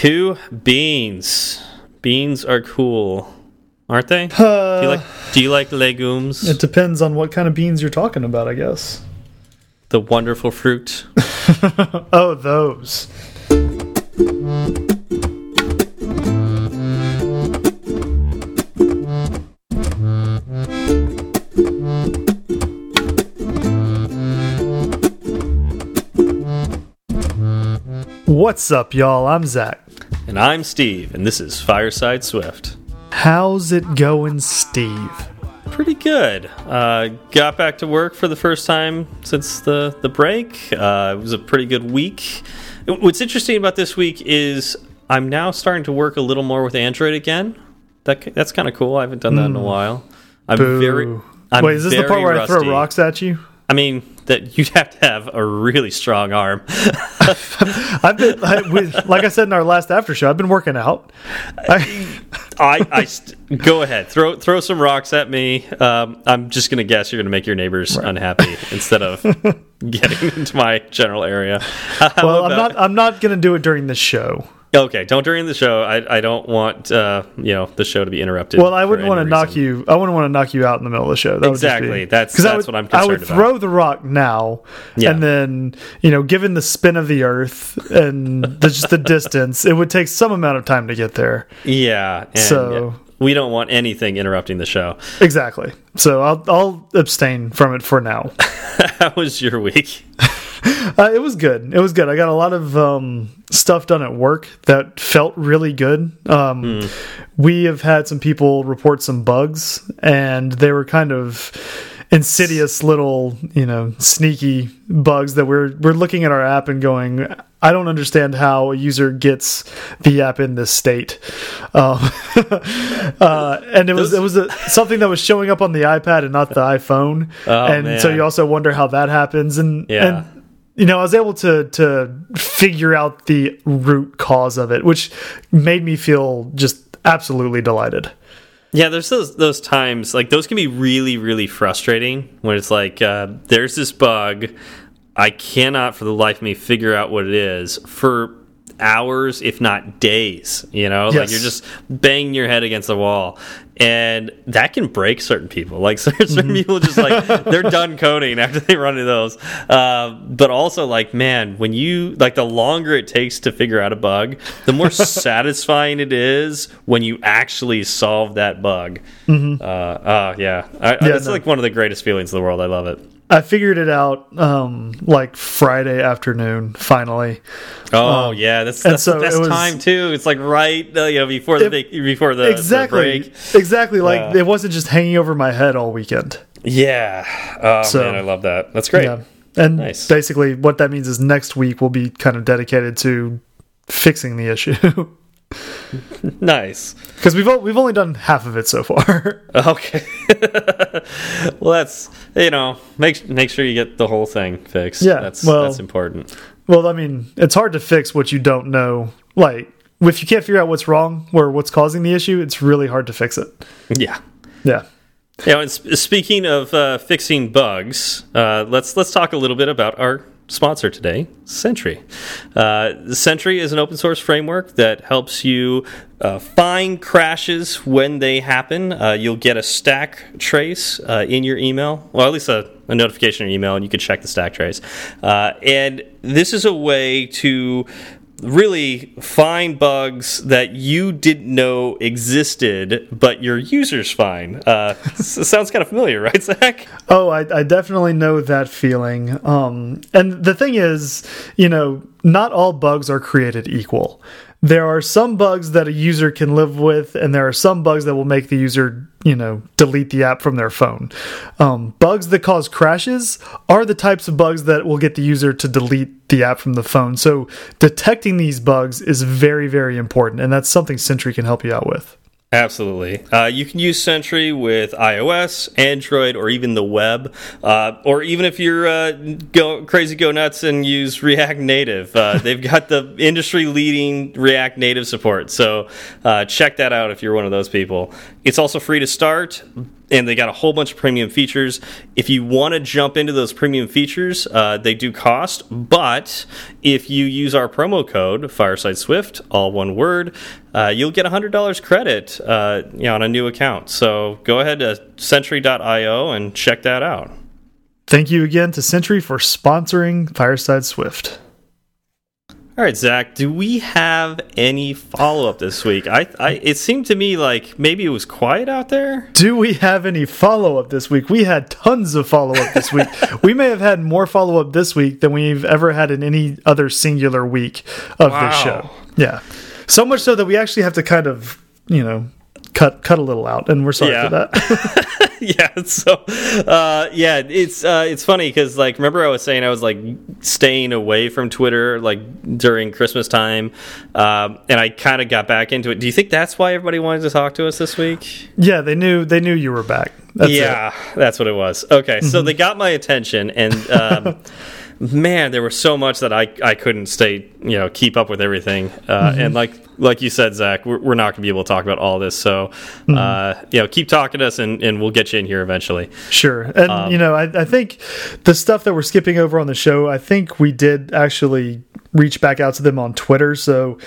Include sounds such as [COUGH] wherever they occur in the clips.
Two beans. Beans are cool, aren't they? do you like Do you like legumes? It depends on what kind of beans you're talking about, I guess. The wonderful fruit. [LAUGHS] oh, those. What's up, y'all? I'm Zach. And I'm Steve, and this is Fireside Swift. How's it going, Steve? Pretty good. Uh, got back to work for the first time since the, the break. Uh, it was a pretty good week. What's interesting about this week is I'm now starting to work a little more with Android again. That That's kind of cool. I haven't done that mm. in a hmm. while. I'm Boo. very. I'm Wait, is this the part where rusty. I throw rocks at you? I mean, that you'd have to have a really strong arm. [LAUGHS] I've been, I, we, like I said in our last after show, I've been working out. I, I, I go ahead, throw throw some rocks at me. Um, I'm just gonna guess you're gonna make your neighbors right. unhappy instead of [LAUGHS] getting into my general area. well, I'm not. I'm not gonna do it during the show. Okay, don't during the show. I I don't want uh, you know the show to be interrupted. Well, I wouldn't want to knock you. I wouldn't want to knock you out in the middle of the show. That exactly. Be, that's that's would, what I'm concerned I would about. throw the rock now, yeah. and then you know, given the spin of the Earth and the, just the distance, it would take some amount of time to get there. Yeah. And, so. Yeah we don't want anything interrupting the show. Exactly. So I'll I'll abstain from it for now. [LAUGHS] How was your week? [LAUGHS] [LAUGHS] Uh, it was good. It was good. I got a lot of um, stuff done at work that felt really good. Um, mm. We have had some people report some bugs, and they were kind of insidious little, you know, sneaky bugs that we're we're looking at our app and going, I don't understand how a user gets the app in this state. Um, [LAUGHS] uh, and it was it was a, something that was showing up on the iPad and not the iPhone, oh, and man. so you also wonder how that happens. And yeah. and you know, I was able to to figure out the root cause of it, which made me feel just absolutely delighted. Yeah, there's those those times like those can be really really frustrating when it's like uh, there's this bug, I cannot for the life of me figure out what it is for hours, if not days. You know, yes. like you're just banging your head against the wall, and that can break certain people. Like [LAUGHS] certain mm -hmm. people just like [LAUGHS] they're done coding after they run into those. Uh, but also, like man, when you like the longer it takes to figure out a bug, the more [LAUGHS] satisfying it is when you actually solve that bug. Mm -hmm. uh, uh, yeah, I, yeah, it's no. like one of the greatest feelings in the world. I love it. I figured it out um, like Friday afternoon. Finally. Oh um, yeah, that's, that's so the best was, time too. It's like right uh, you know before the it, before the exactly the exactly like uh, it wasn't just hanging over my head all weekend. Yeah. Oh so, man, I love that. That's great. Yeah. And nice. basically, what that means is next week will be kind of dedicated to fixing the issue. [LAUGHS] nice. Because we've we've only done half of it so far. [LAUGHS] okay. [LAUGHS] well, that's you know make make sure you get the whole thing fixed. Yeah, that's well, that's important. Well, I mean, it's hard to fix what you don't know. Like if you can't figure out what's wrong or what's causing the issue, it's really hard to fix it. Yeah. Yeah. Yeah. speaking of uh, fixing bugs, uh, let's let's talk a little bit about our sponsor today, Sentry. Uh, Sentry is an open source framework that helps you uh, find crashes when they happen. Uh, you'll get a stack trace uh, in your email, well, at least a, a, notification in your email, and you can check the stack trace. Uh, and this is a way to really find bugs that you didn't know existed, but your users find. Uh, sounds kind of familiar, [LAUGHS] right, Zach? Oh, I, I definitely know that feeling. Um, and the thing is, you know, not all bugs are created equal there are some bugs that a user can live with, and there are some bugs that will make the user, you know, delete the app from their phone. Um, bugs that cause crashes are the types of bugs that will get the user to delete the app from the phone. So detecting these bugs is very, very important, and that's something Sentry can help you out with. Absolutely. Uh, you can use Sentry with iOS, Android, or even the web. Uh, or even if you're uh, go crazy go nuts and use [LAUGHS] React Native, uh, they've got the industry leading React Native support. So uh, check that out if you're one of those people. It's also free to start. And they got a whole bunch of premium features. If you want to jump into those premium features, uh, they do cost, but if you use our promo code Fireside Swift, all one word, uh, you'll get $100 credit uh, you know, on a new account. So go ahead to Sentry.io and check that out. Thank you again to Sentry for sponsoring Fireside Swift. All right, Zach. Do we have any follow up this week? I, I, it seemed to me like maybe it was quiet out there. Do we have any follow up this week? We had tons of follow up this week. [LAUGHS] we may have had more follow up this week than we've ever had in any other singular week of wow. this show. Yeah, so much so that we actually have to kind of, you know, cut cut a little out, and we're sorry yeah. for that. [LAUGHS] [LAUGHS] yeah. So, uh, yeah, it's uh, it's funny because like remember I was saying I was like staying away from Twitter like during Christmas time, um, and I kind of got back into it. Do you think that's why everybody wanted to talk to us this week? Yeah, they knew they knew you were back. That's yeah, it. that's what it was. Okay, mm -hmm. so mm-hmm. they got my attention and. Um, [LAUGHS] man, there was so much that I I couldn't stay you know keep up with everything. Uh, mm -hmm. And like like you said, Zach, we're, we're not going to be able to talk about all this. So mm -hmm. uh, you know, keep talking to us, and, and we'll get you in here eventually. Sure, and um, you know, I, I think the stuff that we're skipping over on the show, I think we did actually reach back out to them on Twitter. So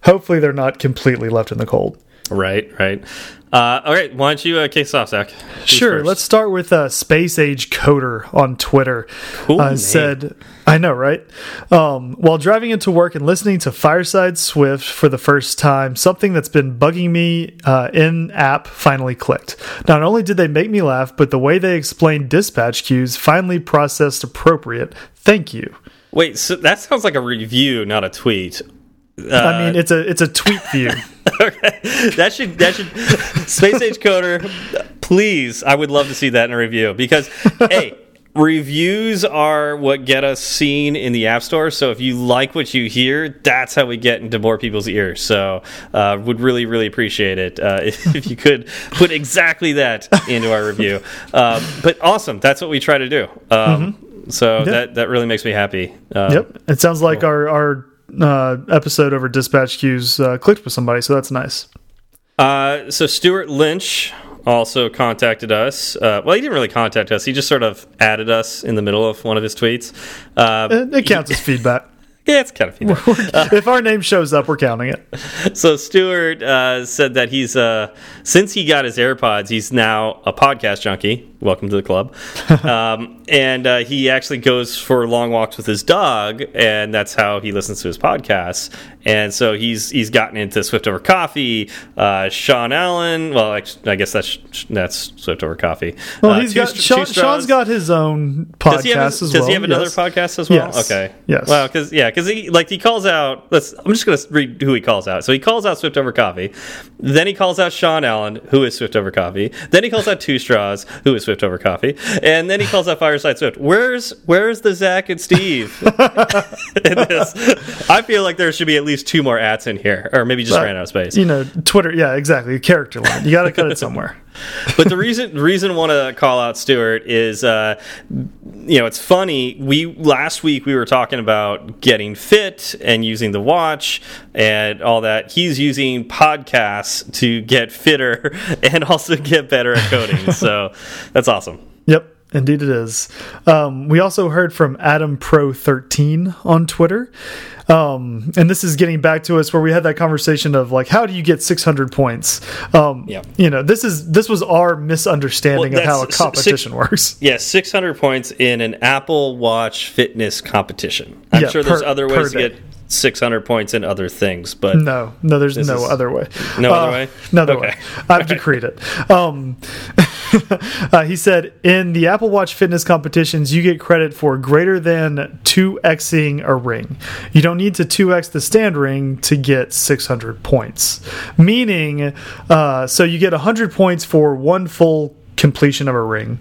hopefully, they're not completely left in the cold. Right, right. Uh, all right, why don't you uh, kick us off, Zach? Who's sure. let Let's start with uh, Space Age Coder on Twitter. Cool. Uh, said, I know, right? Um, while driving into work and listening to Fireside Swift for the first time, something that's been bugging me uh, in app finally clicked. Not only did they make me laugh, but the way they explained dispatch queues finally processed appropriate. Thank you. Wait, so that sounds like a review, not a tweet. Uh, I mean, it's a it's a tweet view. [LAUGHS] okay, that should that should Space Age Coder. Please, I would love to see that in a review because hey. Reviews are what get us seen in the App Store. So if you like what you hear, that's how we get into more people's ears. So uh, would really, really appreciate it uh, if, [LAUGHS] if, you could put exactly that into our review. Uh, but awesome, that's what we try to do. Um, mm -hmm. So that that really makes me happy. Uh, yep, it sounds like cool. our our uh, episode over dispatch queues uh, clicked with somebody, so that's nice. Uh, so Stuart Lynch also contacted us. Uh, well, he didn't really contact us. He just sort of added us in the middle of one of his tweets. Uh, it, it counts as feedback. [LAUGHS] Yeah, it's kind of feedback. if our name shows up, we're counting it. So Stuart uh, said that he's uh, since he got his AirPods, he's now a podcast junkie. Welcome to the club. [LAUGHS] um, and uh, he actually goes for long walks with his dog, and that's how he listens to his podcasts. And so he's he's gotten into Swift over Coffee, uh, Sean Allen. Well, I guess that's that's Swift over Coffee. Well, uh, he's got Sean, Sean's got his own podcast does as well. Does he have another yes. podcast as well? Yes. Okay. Yes. Well, because yeah, because he like he calls out. Let's. I'm just going to read who he calls out. So he calls out Swift over Coffee. Then he calls out Sean Allen, who is Swift over Coffee. Then he calls out Two Straws, who is Swift over Coffee. And then he calls out Swift. Where's where's the Zach and Steve [LAUGHS] [LAUGHS] in this? I feel like there should be at least two more ats in here, or maybe just but, ran out of space. You know, Twitter. Yeah, exactly. Character line. You got to cut it [LAUGHS] somewhere. but the reason reason I want to call out Stuart is, uh, you know, it's funny. We last week we were talking about getting fit and using the watch and all that. He's using podcasts to get fitter and also get better at coding. so that's awesome. Indeed, it is. Um, we also heard from Adam Pro 13 on Twitter. Um, and this is getting back to us where we had that conversation of like, how do you get 600 points? Um, yeah. You know, this is this was our misunderstanding well, of how a competition six, works. Yeah, 600 points in an Apple Watch fitness competition. I'm yeah, sure there's per, other ways to get 600 points in other things, but no, no, there's no other way. No uh, other way. No other okay. way. I've decreed it. Um, [LAUGHS] uh, he said in the Apple Watch fitness competitions, you get credit for greater than two xing a ring. You don't need to two x the stand ring to get 600 points. Meaning, uh, so you get 100 points for one full completion of a ring.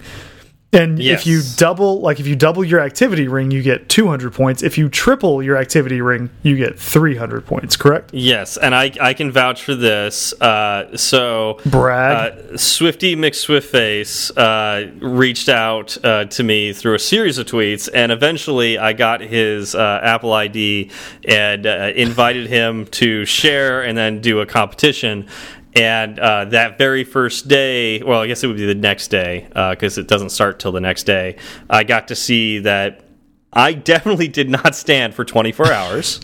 And yes. if you double, like if you double your activity ring, you get 200 points. If you triple your activity ring, you get 300 points. Correct? Yes, and I I can vouch for this. Uh, so Brad. Uh, Swifty McSwiftface uh, reached out uh, to me through a series of tweets, and eventually I got his uh, Apple ID and uh, invited him to share and then do a competition And uh, that very first day, well, I guess it would be the next day because it doesn't start till the next day. I got to see that I [LAUGHS] definitely did not stand for 24 hours.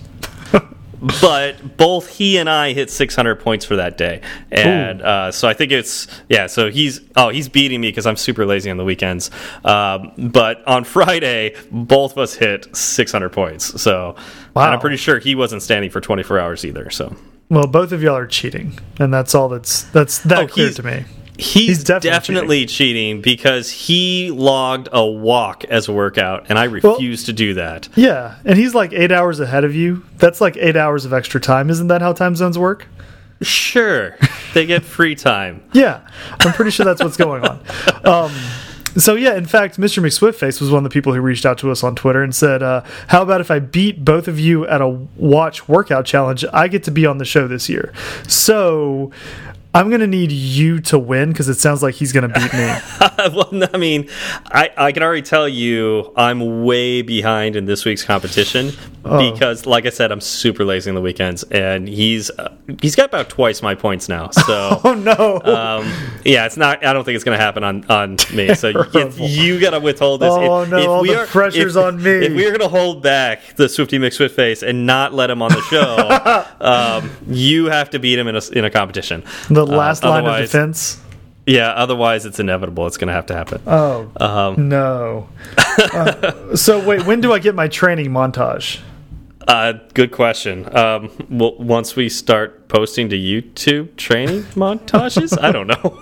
[LAUGHS] but both he and I hit 600 points for that day, and uh, so I think it's yeah. So he's oh he's beating me because I'm super lazy on the weekends. Um, but on [LAUGHS] Friday, both of us hit 600 points. So Wow. and I'm pretty sure he wasn't standing for 24 hours either. So Well, both of y'all are cheating, and that's all that's that's that Oh, clear to me. he's, He's definitely definitely, cheating. because he logged a walk as a workout, and I refuse to do that. Yeah, and he's like eight hours ahead of you. That's like eight hours of extra time. Isn't that how time zones work? Sure, they get free time. [LAUGHS] Yeah, I'm pretty sure that's what's going on. [LAUGHS] Um, so yeah, in fact, Mr. McSwiftface was one of the people who reached out to us on Twitter and said, uh, "How about if I beat both of you at a watch workout challenge? I get to be on the show this year." So. I'm gonna need you to win because it sounds like he's gonna beat me. [LAUGHS] well, I mean, I, I can already tell you I'm way behind in this week's competition Oh. because, like I said, I'm super lazy on the weekends, and he's uh, he's got about twice my points now. So, [LAUGHS] oh no! um, yeah, it's not. I don't think it's going to happen on on me. [LAUGHS] So if you got to withhold this. Oh, if, no, if all we the are, pressure's if- on me. If we're going to hold back the Swifty McSwiftface and not let him on the show, um, you have to beat him in a in a competition. the last line of defense. Yeah, otherwise it's inevitable. It's going to have to happen. Oh Um, no! [LAUGHS] Uh, so wait, when do I get my training montage? Uh, good question. Um, well, once we start posting to YouTube training [LAUGHS] montages, I don't know.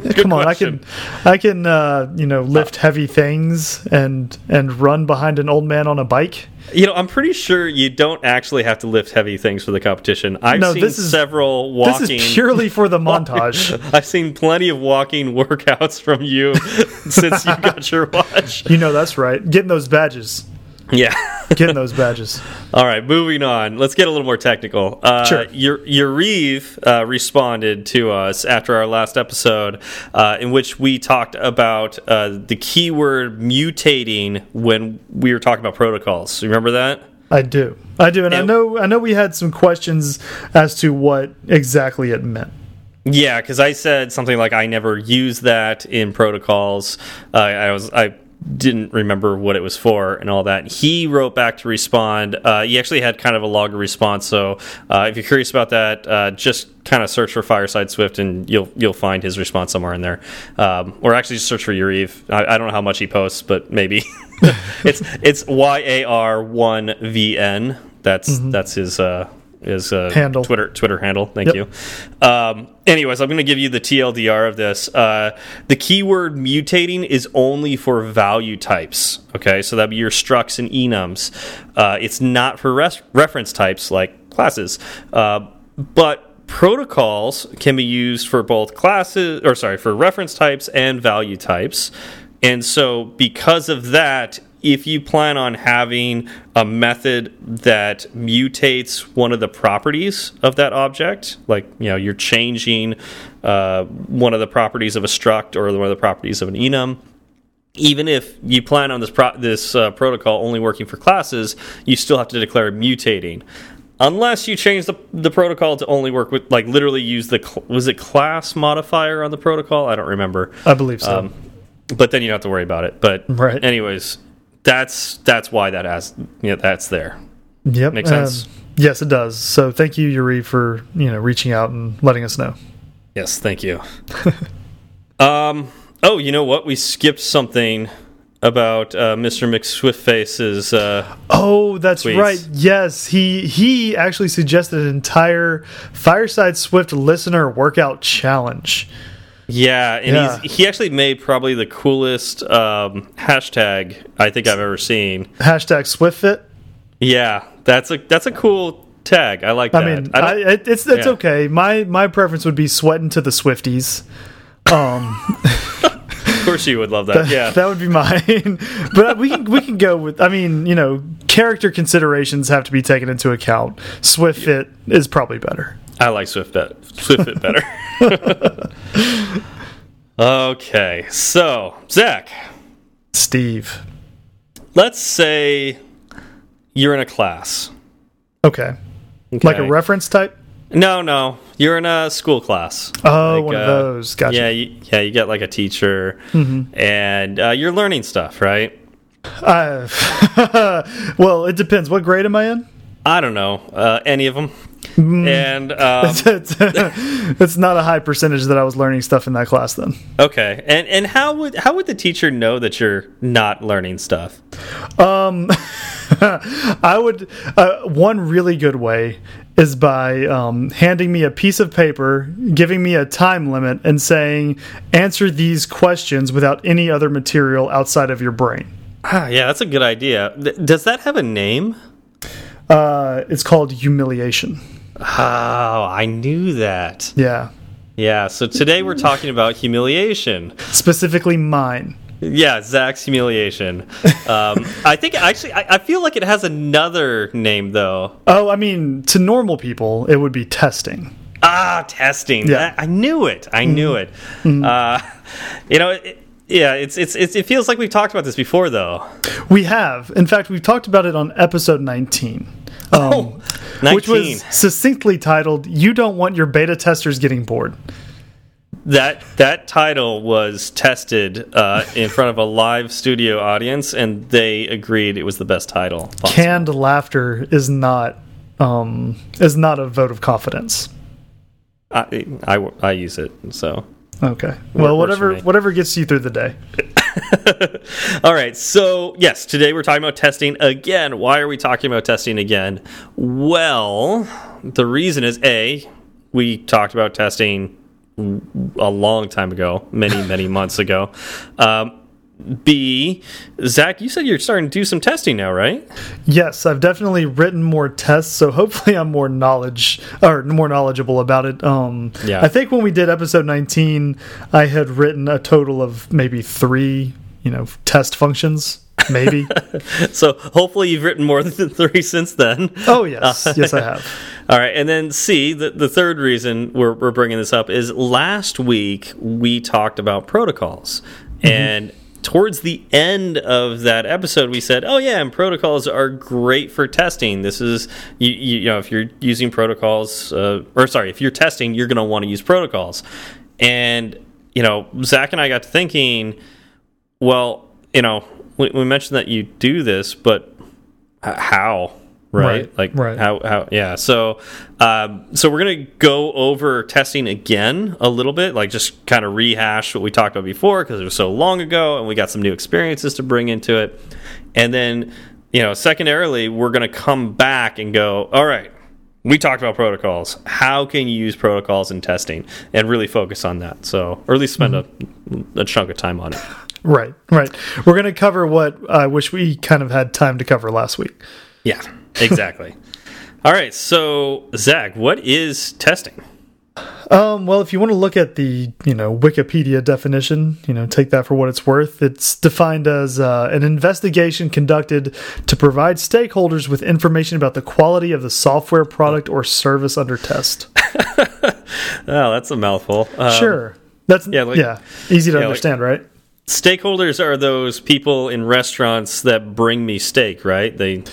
[LAUGHS] Good Come on, question. I can, I can, uh, you know, lift heavy things and and run behind an old man on a bike. You know, I'm pretty sure you don't actually have to lift heavy things for the competition. I've No, seen this is- several walking. This is purely for the [LAUGHS] montage. I've seen plenty of walking workouts from you since you got your watch. you know that's right. Getting those badges. Yeah. [LAUGHS] Getting those badges. All right, moving on. Let's get a little more technical. Uh, Sure. Your Yariv uh, responded to us after our last episode, uh, in which we talked about uh, the keyword mutating when we were talking about protocols. Remember that? I do. I do, and I know. I know we had some questions as to what exactly it meant. Yeah, because I said something like I never use that in protocols. Uh, I was I didn't remember what it was for and all that. He wrote back to respond. Uh, he actually had kind of a logger response. So uh, if you're curious about that, uh, just kind of search for Fireside Swift and you'll you'll find his response somewhere in there. Um, or actually just search for Yariv. I, I don't know how much he posts, but maybe [LAUGHS] it's it's Y A R one V N. That's that's his. Uh, his uh, Handle. Twitter Twitter handle. Thank Yep. you. Um, anyways, I'm going to give you the TLDR of this. Uh, the keyword mutating is only for value types. Okay, so that'd be your structs and enums. Uh, it's not for reference types like classes. Uh, but protocols can be used for both classes, or sorry, for reference types and value types. And so, because of that, if you plan on having a method that mutates one of the properties of that object, like you know you're changing uh, one of the properties of a struct or one of the properties of an enum, even if you plan on this pro this uh, protocol only working for classes, you still have to declare mutating. Unless you change the, the protocol to only work with, like, literally use the was it class modifier on the protocol? I don't remember. I believe so. Um, but then you don't have to worry about it. But Right. anyways, that's that's why that has yeah that's there. yep. makes sense. um, yes, it does. So thank you, Yuri, for you know reaching out and letting us know. Yes, thank you. [LAUGHS] um. Oh, you know what? We skipped something about uh, Mr. McSwiftface's. Uh, Oh, that's Tweets. right. Yes, he he actually suggested an entire Fireside Swift listener workout challenge. Yeah, and Yeah. He's, he actually made probably the coolest um, hashtag I think I've ever seen. Hashtag SwiftFit. Yeah, that's a that's a cool tag. I like that. I mean, I I it, it's it's yeah. okay. My my preference would be sweating to the Swifties. Um, of course you would love that. Yeah. that would be mine. [LAUGHS] but we can we can go with. I mean, you know, character considerations have to be taken into account. SwiftFit is probably better. I like Swift bet Swiftfit better. [LAUGHS] okay, so Zach, Steve. let's say you're in a class. Okay. Like a reference type. No, no, you're in a school class. Oh, Like, one of uh, those. Gotcha. Yeah, you, yeah, you get like a teacher, Mm-hmm. and uh, you're learning stuff, right? Uh, [LAUGHS] well, it depends. What grade am I in? I don't know uh, any of them, Mm. and [LAUGHS] um, it's, it's [LAUGHS] not a high percentage that I was learning stuff in that class then. okay, and and how would how would the teacher know that you're not learning stuff? Um, [LAUGHS] I would uh, one really good way is by um, handing me a piece of paper, giving me a time limit, and saying, "Answer these questions without any other material outside of your brain." Ah, yeah, that's a good idea. Th does that have a name? Uh, it's called humiliation. Oh, I knew that. Yeah, Yeah, so today we're talking about humiliation. specifically mine. Yeah, Zach's humiliation. Um, I think actually, I, I feel like it has another name though. Oh, I mean, to normal people, it would be testing. Ah, testing. Yeah. I, I knew it. I knew it. Uh, you know, it, yeah, it's, it's it's it feels like we've talked about this before though. We have, in fact, we've talked about it on episode 19. Um, [LAUGHS] Oh, Which was succinctly titled, You Don't Want Your Beta Testers Getting Bored. That that title was tested uh, in front of a live studio audience, and they agreed it was the best title. possible. Canned laughter is not um, is not a vote of confidence. I, I, I use it so. Okay. Well, whatever whatever gets you through the day. [LAUGHS] All right, so yes, today we're talking about testing again. Why are we talking about testing again? Well, the reason is A, we talked about testing a long time ago, many, many months ago. Um, B, Zach, you said you're starting to do some testing now, right? Yes, I've definitely written more tests, so hopefully I'm more knowledge or more knowledgeable about it. Um, Yeah. I think when we did episode 19, I had written a total of maybe three, you know, test functions, maybe. [LAUGHS] So hopefully you've written more [LAUGHS] than three since then. oh yes, [LAUGHS] yes I have. All right, and then C, the, the third reason we're, we're bringing this up is last week we talked about protocols. And towards the end of that episode, we said, oh, yeah, and protocols are great for testing. This is, you, you, know, if you're using protocols, uh, or sorry, if you're testing, you're going to want to use protocols. And, you know, Zach and I got to thinking, well, you know, we, we mentioned that you do this, but how? Right? Right, Like right. how how yeah. So um so we're gonna go over testing again a little bit, like just kind of rehash what we talked about before because it was so long ago and we got some new experiences to bring into it. And then, you know, secondarily, we're gonna come back and go, all right, we talked about protocols. How can you use protocols in testing and really focus on that? So, or at least spend a, a chunk of time on it. Right, right. We're going to cover what I wish we kind of had time to cover last week. Yeah, [LAUGHS] exactly. All right, so Zach, what is testing? Um, well, if you want to look at the you know Wikipedia definition, you know take that for what it's worth. It's defined as uh, an investigation conducted to provide stakeholders with information about the quality of the software, product, or service under test. [LAUGHS] Oh, that's a mouthful. Um, sure, that's yeah, yeah, easy to yeah, like- understand, right? Stakeholders are those people in restaurants that bring me steak, right? They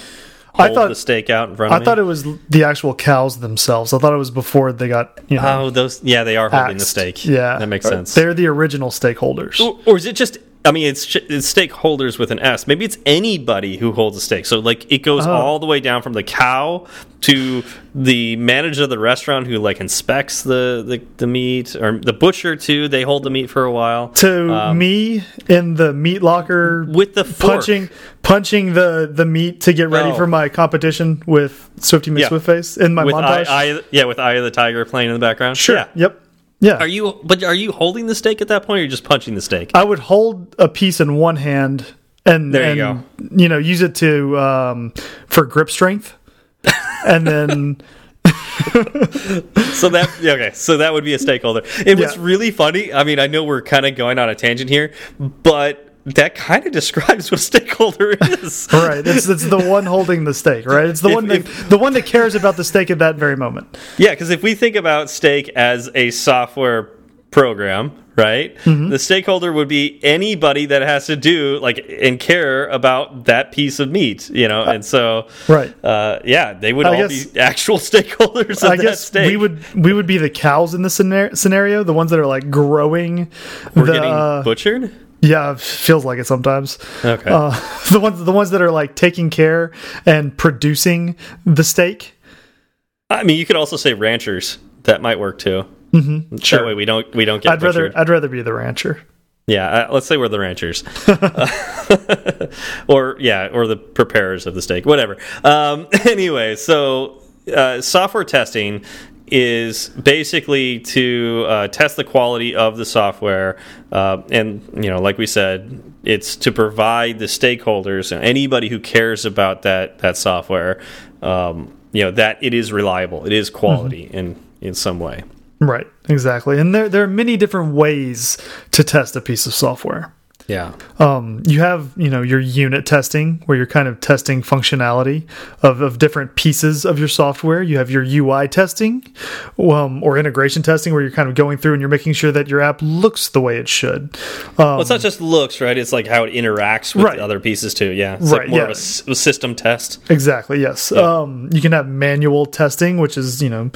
I thought- the steak out in front I thought it was the actual cows themselves. I thought it was before they got you know oh, those. Yeah, they are holding the axed. steak. Yeah, that makes sense. They're the original stakeholders. Or, or is it just? I mean, it's, it's stakeholders with an S. Maybe it's anybody who holds a stake. So, like, it goes Oh. all the way down from the cow to the manager of the restaurant who like inspects the the, the meat, or the butcher too. They hold the meat for a while. to Um, me in the meat locker with the fork. punching punching the the meat to get ready No. for my competition with Swifty Yeah. McSwiftface in my with eye, montage. eye, yeah, with Eye of the Tiger playing in the background. sure. Yeah. Yep. Yeah. Are you? But are you holding the steak at that point, or you just punching the steak? I would hold a piece in one hand and There you and, you know use it to um, for grip strength, and then [LAUGHS] [LAUGHS] so that okay, so that would be a stakeholder. It was really funny. I mean, I know we're kind of going on a tangent here, but that kind of describes what a stakeholder is. [LAUGHS] right, it's it's the one holding the stake. Right, it's the If- one that if- the one that cares about the stake at that very moment. Yeah, because if we think about stake as a software program, right? The stakeholder would be anybody that has to do like and care about that piece of meat, you know. And so, Right. uh, yeah, they would I all guess- be actual [LAUGHS] stakeholders of I guess we would we would be the cows in scenario, scenario the ones that are like growing. We're the, getting uh, butchered. Yeah, feels like it sometimes. Okay. Uh, [LAUGHS] the ones the ones that are like taking care and producing the steak. I mean, you could also say ranchers. That might work too. Mm-hmm. Sure. That way we don't we don't get I'd rather. I'd rather be the rancher. Yeah, uh, let's say we're the ranchers, [LAUGHS] [LAUGHS] or yeah, or the preparers of the steak, whatever. Um, anyway, so uh, software testing is basically to uh, test the quality of the software, uh, and you know, like we said, it's to provide the stakeholders and anybody who cares about that that software, um, you know, that it is reliable, it is quality in in some way. Right, exactly. And there there are many different ways to test a piece of software. Yeah. Um, you have you know your unit testing where you're kind of testing functionality of, of different pieces of your software. You have your UI testing um, or integration testing where you're kind of going through and you're making sure that your app looks the way it should. Um, Well, it's not just looks, right? It's like how it interacts with Right. the other pieces too. Yeah, it's like Right, more yeah. of a, system test. Exactly. Yes. Um, you can have manual testing, which is you know,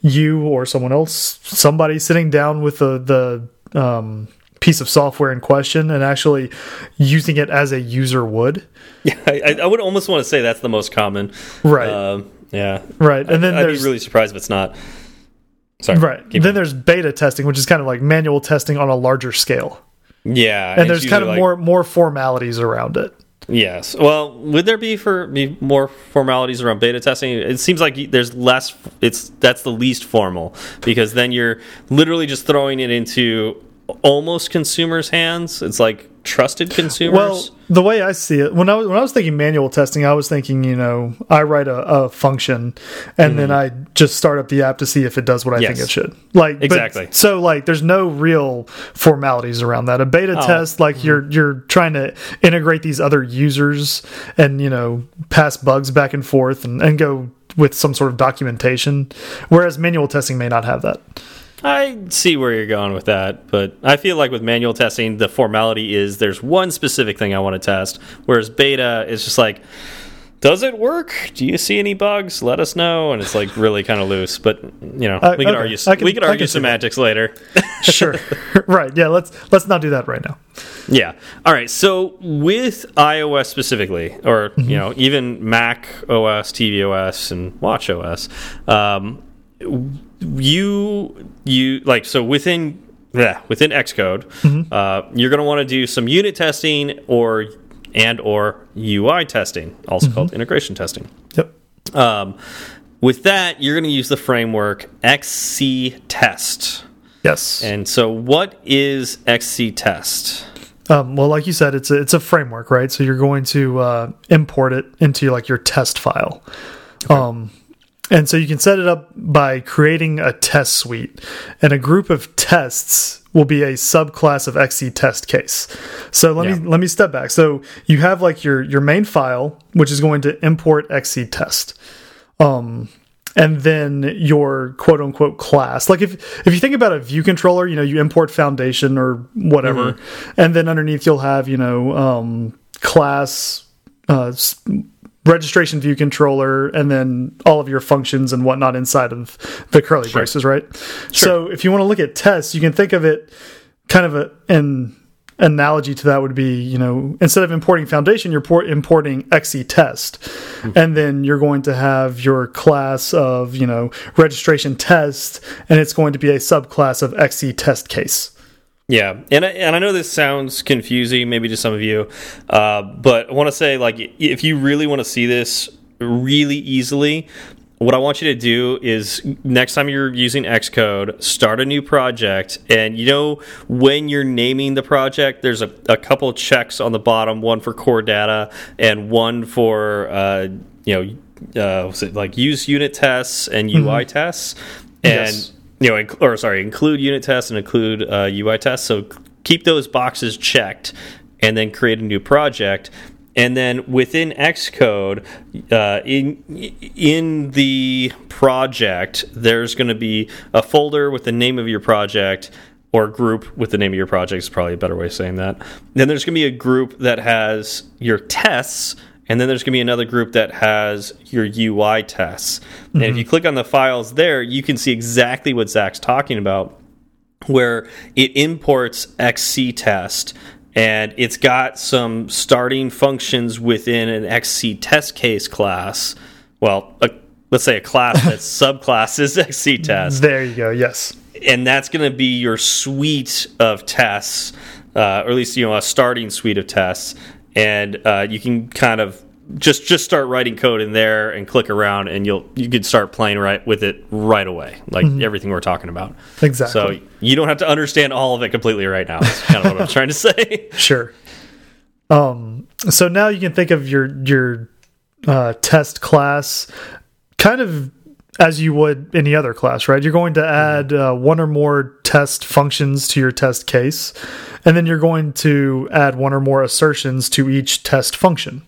you or someone else, somebody sitting down with the the um, piece of software in question and actually using it as a user would. [LAUGHS] Yeah, I, I would almost want to say that's the most common. Right. Um, yeah. Right. And then I'd be there's really surprised if it's not. Sorry. right. Then there's beta testing, which is kind of like manual testing on a larger scale, yeah, and it's there's kind of like- more more formalities around it. Yes. Well, would there be for be more formalities around beta testing? It seems like there's less. It's that's the least formal because then you're literally just throwing it into almost consumers' hands. It's like trusted consumers. Well, the way I see it, when I was when I was thinking manual testing, I was thinking, you know, I write a, a function and then I just start up the app to see if it does what I think Mm-hmm. It should. Like but- Exactly. so, like, there's no real formalities around that. A beta Oh. test, like you're you're trying to integrate these other users and you know pass bugs back and forth and, and go with some sort of documentation. Whereas manual testing may not have that. I see where you're going with that, but I feel like with manual testing, the formality is there's one specific thing I want to test, whereas beta is just like, does it work? Do you see any bugs? Let us know. And it's like really kind of loose, but you know, Uh, we can okay. argue. Can- we can argue see that. semantics later. [LAUGHS] Sure. [LAUGHS] right. Yeah. Let's let's not do that right now. yeah. All right. So with iOS specifically, or you know, even Mac OS, tvOS, and Watch OS, um, you you like so within yeah within Xcode, uh, you're going to want to do some unit testing or and or UI testing, also called integration testing. Yep. Um, with that, you're going to use the framework XC Test. Yes. And so, what is XC Test? Um, well, like you said, it's a, it's a framework, right? So you're going to uh, import it into like your test file. Um, and so you can set it up by creating a test suite, and a group of tests will be a subclass of XC test case. So let Yeah. me let me step back. So you have like your your main file, which is going to import XC test. Um, and then your quote unquote class. Like if if you think about a view controller, you know, you import foundation or whatever, and then underneath you'll have you know um, class. Uh, registration view controller and then all of your functions and whatnot inside of the curly braces right? Sure. so if you want to look at tests you can think of it kind of a, an analogy to that would be you know instead of importing foundation you're por- importing XC test. Hmm. And then you're going to have your class of you know registration test and it's going to be a subclass of XC test case Yeah, and I, and I know this sounds confusing, maybe to some of you, uh, but I want to say, like, if you really want to see this really easily, what I want you to do is next time you're using Xcode, start a new project, and you know when you're naming the project, there's a, a couple checks on the bottom, one for core data and one for uh, you know, uh, was it like use unit tests and UI tests, and Yes. You know, or sorry, include unit tests and include uh, UI tests. So keep those boxes checked, and then create a new project. And then within Xcode, uh, in in the project, there's going to be a folder with the name of your project, or group with the name of your project is probably a better way of saying that. Then there's going to be a group that has your tests, and then there's going to be another group that has your UI tests. Mm -hmm. And if you click on the files there, you can see exactly what Zach's talking about, where it imports XC test and it's got some starting functions within an XC test case class. Well, a, let's say a class [LAUGHS] that's subclasses XC test. There you go. Yes and that's going to be your suite of tests, uh, or at least you know a starting suite of tests, and uh, you can kind of just just start writing code in there and click around, and you'll you could start playing right with it right away, like mm -hmm. everything we're talking about. Exactly. So you don't have to understand all of it completely right now. That's kind of what I'm trying to say. [LAUGHS] Sure. Um. So now you can think of your your uh, test class kind of as you would any other class, right? You're going to mm-hmm. add uh, one or more test functions to your test case, and then you're going to add one or more assertions to each test function.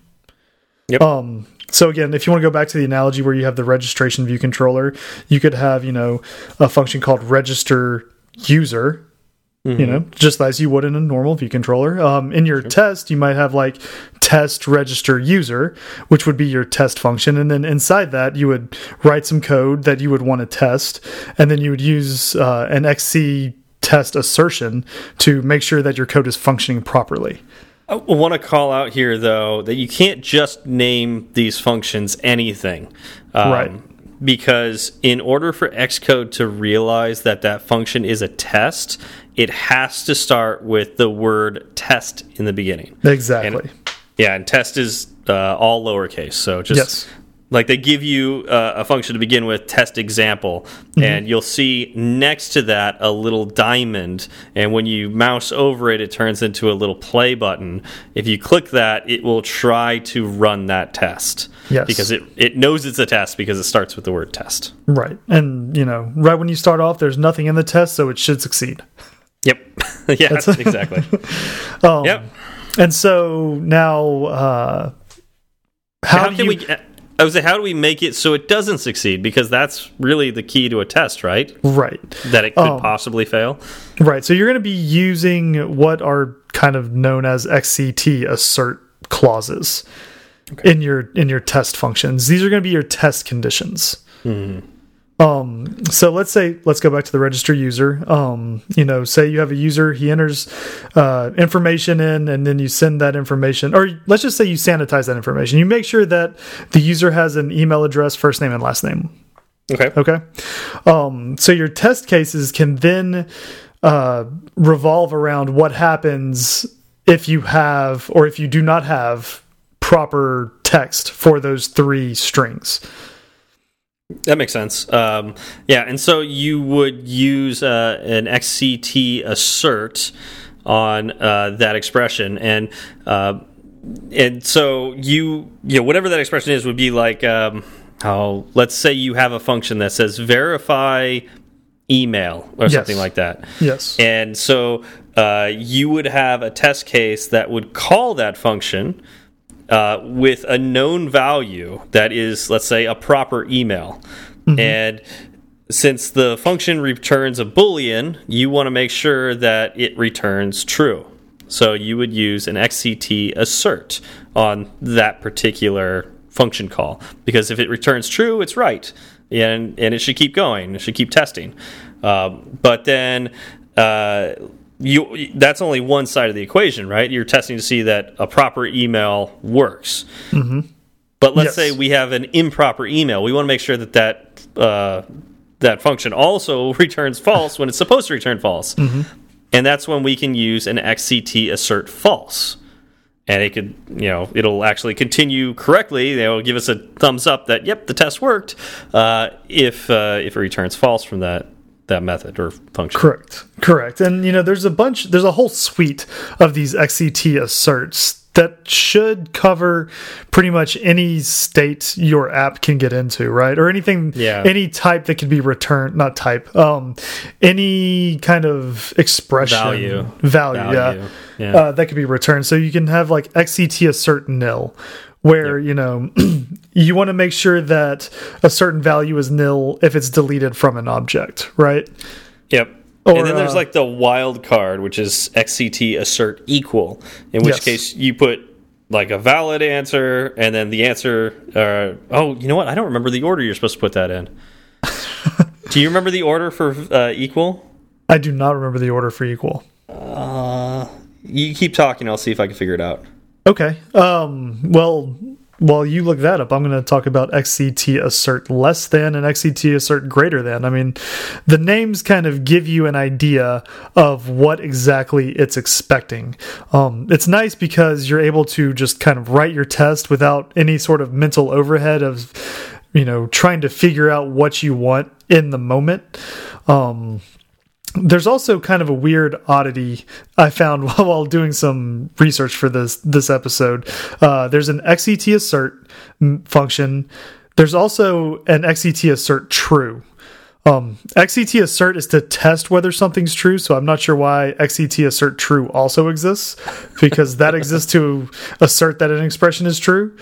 Yep. Um, so again, if you want to go back to the analogy where you have the registration view controller, you could have, you know, a function called register user Mm. You know, just as you would in a normal view controller. Um, in your sure. test, you might have like test register user, which would be your test function, and then inside that, you would write some code that you would want to test, and then you would use uh, an XC test assertion to make sure that your code is functioning properly. I want to call out here, though, that you can't just name these functions anything. Um, right because in order for Xcode to realize that that function is a test, it has to start with the word test in the beginning. Exactly. And, yeah, and test is uh, all lowercase. So just yes. like they give you uh, a function to begin with, test example, mm -hmm. and you'll see next to that a little diamond. And when you mouse over it, it turns into a little play button. If you click that, it will try to run that test. Yes. Because it, it knows it's a test because it starts with the word test. Right. And, you know, right when you start off, there's nothing in the test, so it should succeed. [LAUGHS] Yep. [LAUGHS] yeah, exactly. [LAUGHS] um, yep. And so now, uh, how, how can you... we? I was say, how do we make it so it doesn't succeed? Because that's really the key to a test, right? Right. That it could um, possibly fail. Right. So you're going to be using what are kind of known as XCT assert clauses okay. in your in your test functions. These are going to be your test conditions. Mm. Um, so let's say, let's go back to the register user. Um, you know, say you have a user, he enters uh, information in, and then you send that information, or let's just say you sanitize that information. You make sure that the user has an email address, first name, and last name. Okay. Okay. Um, so your test cases can then uh, revolve around what happens if you have or if you do not have proper text for those three strings. That makes sense. Um, yeah, and so you would use uh, an XCT assert on uh, that expression, and uh, and so you you know whatever that expression is would be like um, oh let's say you have a function that says verify email or yes. something like that. Yes, and so uh, you would have a test case that would call that function uh, with a known value that is, let's say, a proper email. Mm -hmm. And since the function returns a boolean, you want to make sure that it returns true. So you would use an XCT assert on that particular function call because if it returns true, it's right, and and it should keep going. It should keep testing. Um, but then uh, you that's only one side of the equation, right? You're testing to see that a proper email works. Mm -hmm. But let's yes. say we have an improper email. We want to make sure that that uh, that function also [LAUGHS] returns false when it's supposed to return false. Mm -hmm. And that's when we can use an XCT assert false. And it could, you know, it'll actually continue correctly. It'll give us a thumbs up that, yep, the test worked. Uh, if uh, if it returns false from that that method or function. Correct. Correct. And you know, there's a bunch there's a whole suite of these XCT asserts that should cover pretty much any state your app can get into, right? Or anything yeah. any type that can be returned, not type. Um any kind of expression value. Value, value. yeah. yeah. Uh, that could be returned. So you can have like XCT assert nil where yep. you know [CLEARS THROAT] you want to make sure that a certain value is nil if it's deleted from an object, right? Yep. Or, and then there's uh, like the wild card, which is XCT assert equal, in which Yes. case you put like a valid answer and then the answer. Uh, oh, you know what? I don't remember the order you're supposed to put that in. [LAUGHS] Do you remember the order for uh, equal? I do not remember the order for equal. Uh, you keep talking. I'll see if I can figure it out. Okay. Um, well, while you look that up, I'm going to talk about XCT assert less than and XCT assert greater than. I mean, the names kind of give you an idea of what exactly it's expecting. Um, it's nice because you're able to just kind of write your test without any sort of mental overhead of, you know, trying to figure out what you want in the moment. Um, there's also kind of a weird oddity I found [LAUGHS] while doing some research for this this episode. Uh, there's an XCT assert function. There's also an XCT assert true. Um, XCT assert is to test whether something's true, so I'm not sure why XCT assert true also exists because that [LAUGHS] exists to assert that an expression is true.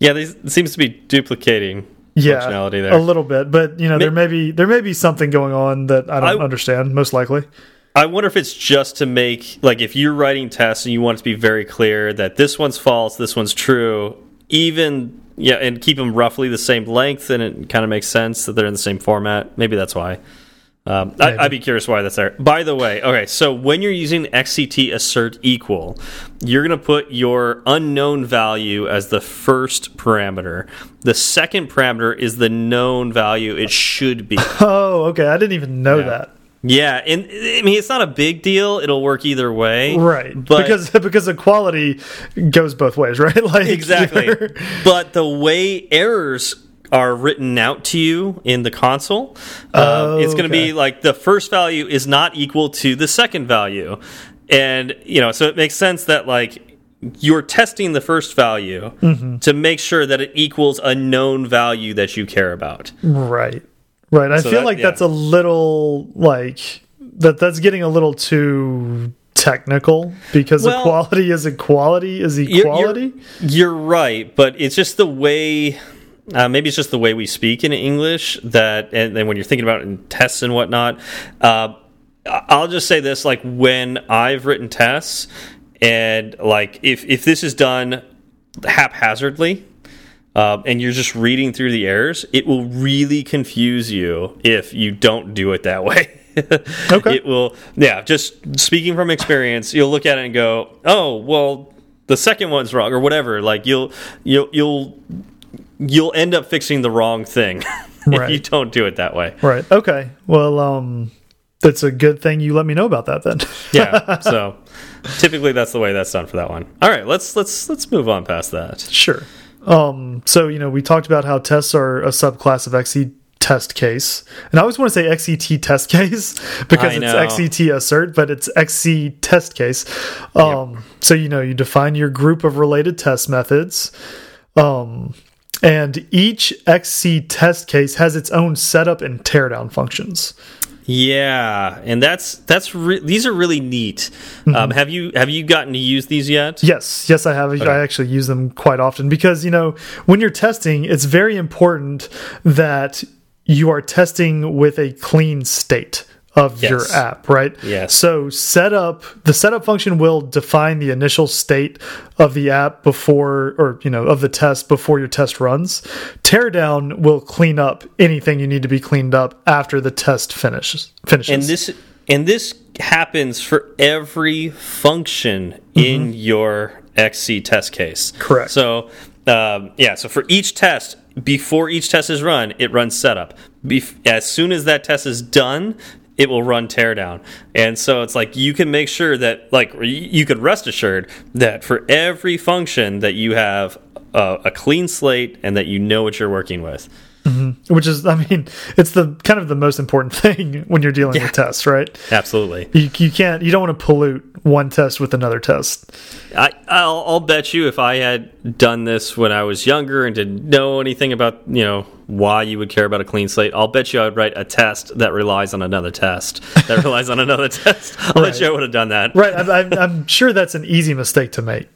Yeah, these it seems to be duplicating Yeah, functionality there. a little bit, but you know there may be there may be something going on that I don't I- understand. Most likely. I wonder if it's just to make like if you're writing tests and you want it to be very clear that this one's false, this one's true, even yeah, and keep them roughly the same length, and it kind of makes sense that they're in the same format. Maybe that's why. Um, I, I'd be curious why that's there. By the way, okay, so when you're using XCT assert equal, you're going to put your unknown value as the first parameter. The second parameter is the known value it should be. [LAUGHS] Oh, okay. I didn't even know Yeah. that. Yeah, and I mean it's not a big deal. It'll work either way, Right. But because [LAUGHS] because equality goes both ways, right? [LAUGHS] Like exactly. but the way errors are written out to you in the console, uh, Oh, it's going to okay. be like the first value is not equal to the second value, and you know, so it makes sense that like you're testing the first value Mm-hmm. to make sure that it equals a known value that you care about. Right. Right. I So feel that- like yeah. that's a little like that that's getting a little too technical because Well, equality is equality is You're- equality. You're, you're right, but it's just the way. Uh, maybe it's just the way we speak in English that, and then when you're thinking about it in tests and whatnot. Uh, I'll just say this: like when I've written tests, and like if if this is done haphazardly, uh, and you're just reading through the errors, it will really confuse you if you don't do it that way. [LAUGHS] Okay. It will, yeah, just speaking from experience, you'll look at it and go, oh, well, the second one's wrong or whatever. Like you'll, you'll, you'll, you'll end up fixing the wrong thing [LAUGHS] if you don't do it that way. Right. Okay. Well, um that's a good thing you let me know about that then. [LAUGHS] Yeah. so typically that's the way that's done for that one. All right, let's, let's, let's move on past that. Sure. Um, so you know, we talked about how tests are a subclass of XC test case, and I always want to say XCT test [LAUGHS] case because it's. XCT assert, but it's XC test case. Um, so you know, you define your group of related test methods. Um, and each XC test case has its own setup and teardown functions. Yeah, and that's that's these are really neat. Mm-hmm. Um, have you have you gotten to use these yet? Yes, yes, I have. I actually use them quite often because you know when you're testing, it's very important that you are testing with a clean state of your app, right? Yes. So setup the setup function will define the initial state of the app before or you know of the test before your test runs. Teardown will clean up anything you need to be cleaned up after the test finishes finishes. And this and this happens for every function in your XC test case. Correct. So um, yeah, so for each test, before each test is run, it runs setup. Bef as soon as that test is done, it will run teardown. And so it's like you can make sure that, like, you could rest assured that for every function that you have a, a clean slate and that you know what you're working with. Mm-hmm. which is I mean, it's the kind of the most important [LAUGHS] thing when you're dealing with tests, right? Absolutely. You, you can't you don't want to pollute one test with another test. I, I'll, I'll bet you if I had done this when I was younger and didn't know anything about you know why you would care about a clean slate, I'll bet you I would write a test that relies on another test that [LAUGHS] relies on another test. I'll Right. bet you I would have done that. Right. I'm, I'm, I'm sure that's an easy mistake to make.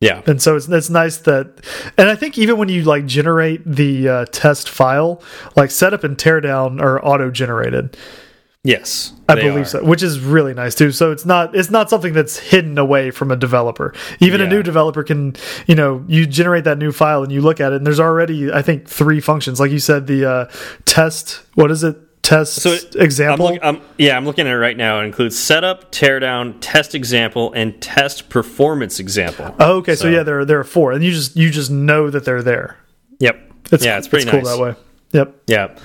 Yeah. And so it's it's nice that, and I think even when you like generate the uh, test file, like setup and teardown are auto generated. Yes, I believe are. so, which is really nice too. So it's not it's not something that's hidden away from a developer. Even yeah. a new developer can, you know, you generate that new file and you look at it, and there's already I think three functions, like you said, the uh, test. What is it? Test so it, example. I'm look, I'm, yeah, I'm looking at it right now. It includes setup, teardown, test example, and test performance example. Oh, okay, so, so yeah, there are, there are four, and you just you just know that they're there. Yep. It's, yeah, it's pretty it's nice. cool that way. Yep. Yeah.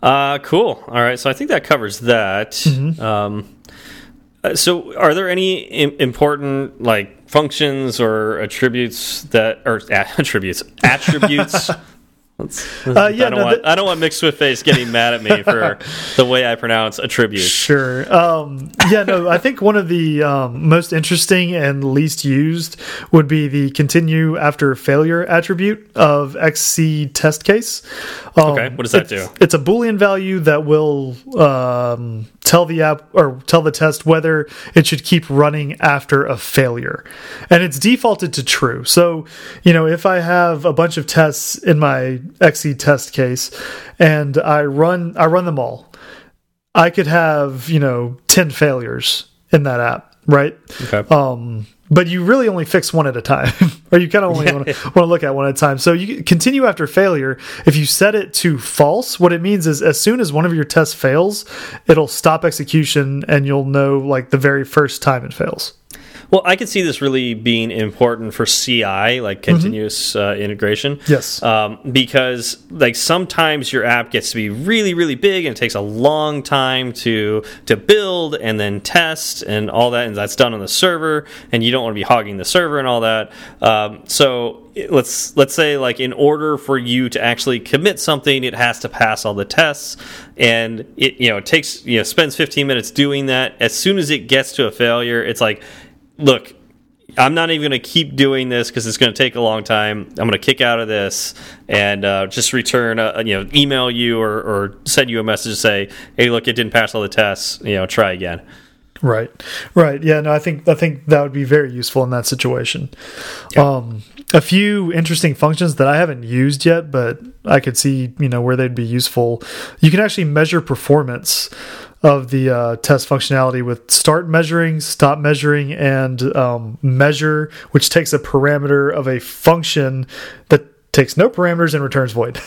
Uh, cool. All right. So I think that covers that. Mm -hmm. um, uh, so are there any important like functions or attributes that or [LAUGHS] attributes attributes [LAUGHS] Uh, yeah, I don't, no, want, I don't want Mick Swiftface getting mad at me for [LAUGHS] the way I pronounce attribute. Sure. Um, yeah, no, I think one of the um, most interesting and least used would be the continue after failure attribute of XC test case. Um, okay, what does that do? It's a Boolean value that will um, tell the app or tell the test whether it should keep running after a failure. And it's defaulted to true. So, you know, if I have a bunch of tests in my XC test case and I run I run them all, I could have, you know, 10 failures in that app, right? Okay. Um but you really only fix one at a time, [LAUGHS] or you kind of only want to [LAUGHS] look at one at a time. So you continue after failure. If you set it to false, what it means is as soon as one of your tests fails, it'll stop execution, and you'll know like the very first time it fails. Well, I could see this really being important for CI, like mm-hmm. continuous mm -hmm. uh, integration. Yes. Um, because like sometimes your app gets to be really, really big, and it takes a long time to to build and then test and all that, and that's done on the server, and you don't want to be hogging the server and all that. Um, so let's let's say like in order for you to actually commit something it has to pass all the tests and it you know it takes you know spends 15 minutes doing that as soon as it gets to a failure it's like look, I'm not even going to keep doing this because it's going to take a long time. I'm going to kick out of this and uh, just return, a, you know, email you or, or send you a message to say, hey, look, it didn't pass all the tests. You know, try again. Right, right. Yeah, no, I think I think that would be very useful in that situation. Yeah. Um, a few interesting functions that I haven't used yet, but I could see you know where they'd be useful. You can actually measure performance of the uh, test functionality with start measuring, stop measuring, and um, measure, which takes a parameter of a function that takes no parameters and returns void.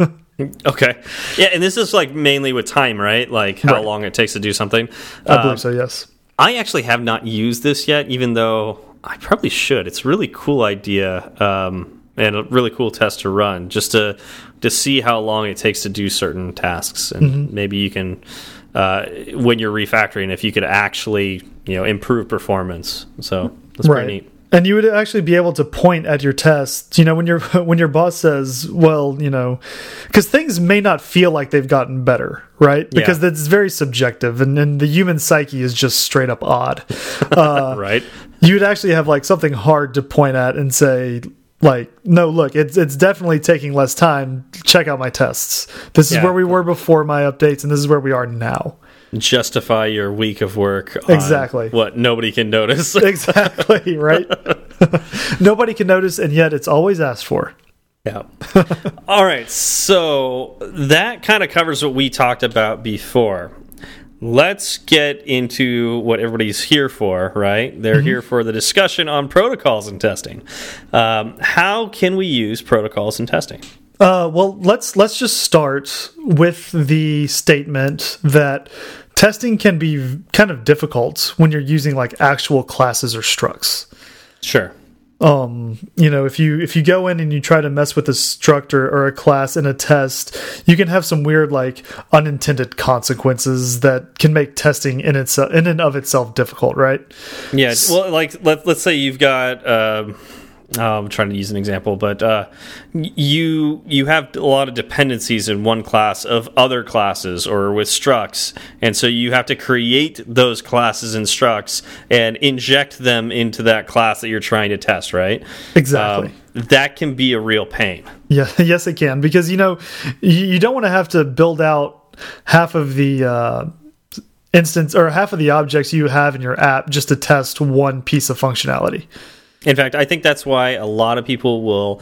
[LAUGHS] okay, yeah, and this is like mainly with time, right? Like how right. long it takes to do something. I believe so. Yes. I actually have not used this yet, even though I probably should. It's a really cool idea. Um, and a really cool test to run just to to see how long it takes to do certain tasks and mm -hmm. maybe you can uh, when you're refactoring if you could actually you know improve performance. So that's right. pretty neat. And you would actually be able to point at your test. You know, when your [LAUGHS] when your boss says, "Well, you know," because things may not feel like they've gotten better, right? Because yeah. that's very subjective, and, and the human psyche is just straight up odd. [LAUGHS] Uh, right. You would actually have like something hard to point at and say, like no look it's it's definitely taking less time. Check out my tests. This is yeah. where we were before my updates and this is where we are now. Justify your week of work exactly. what nobody can notice. [LAUGHS] Exactly right? [LAUGHS] Nobody can notice and yet it's always asked for. Yeah. All right so that kind of covers what we talked about before let's get into what everybody's here for, right? They're mm -hmm. here for the discussion on protocols and testing. Um, how can we use protocols and testing? Uh, well, let's let's just start with the statement that testing can be kind of difficult when you're using like actual classes or structs. Sure um you know if you if you go in and you try to mess with a struct or, a class in a test you can have some weird like unintended consequences that can make testing in itself in and of itself difficult right? Yeah well like let, let's say you've got um I'm trying to use an example, but uh, you you have a lot of dependencies in one class of other classes or with structs, and so you have to create those classes and structs and inject them into that class that you're trying to test, right? Exactly. Um, that can be a real pain. Yeah, [LAUGHS] yes, it can because you know you don't want to have to build out half of the. Uh, instance or half of the objects you have in your app just to test one piece of functionality. In fact, I think that's why a lot of people will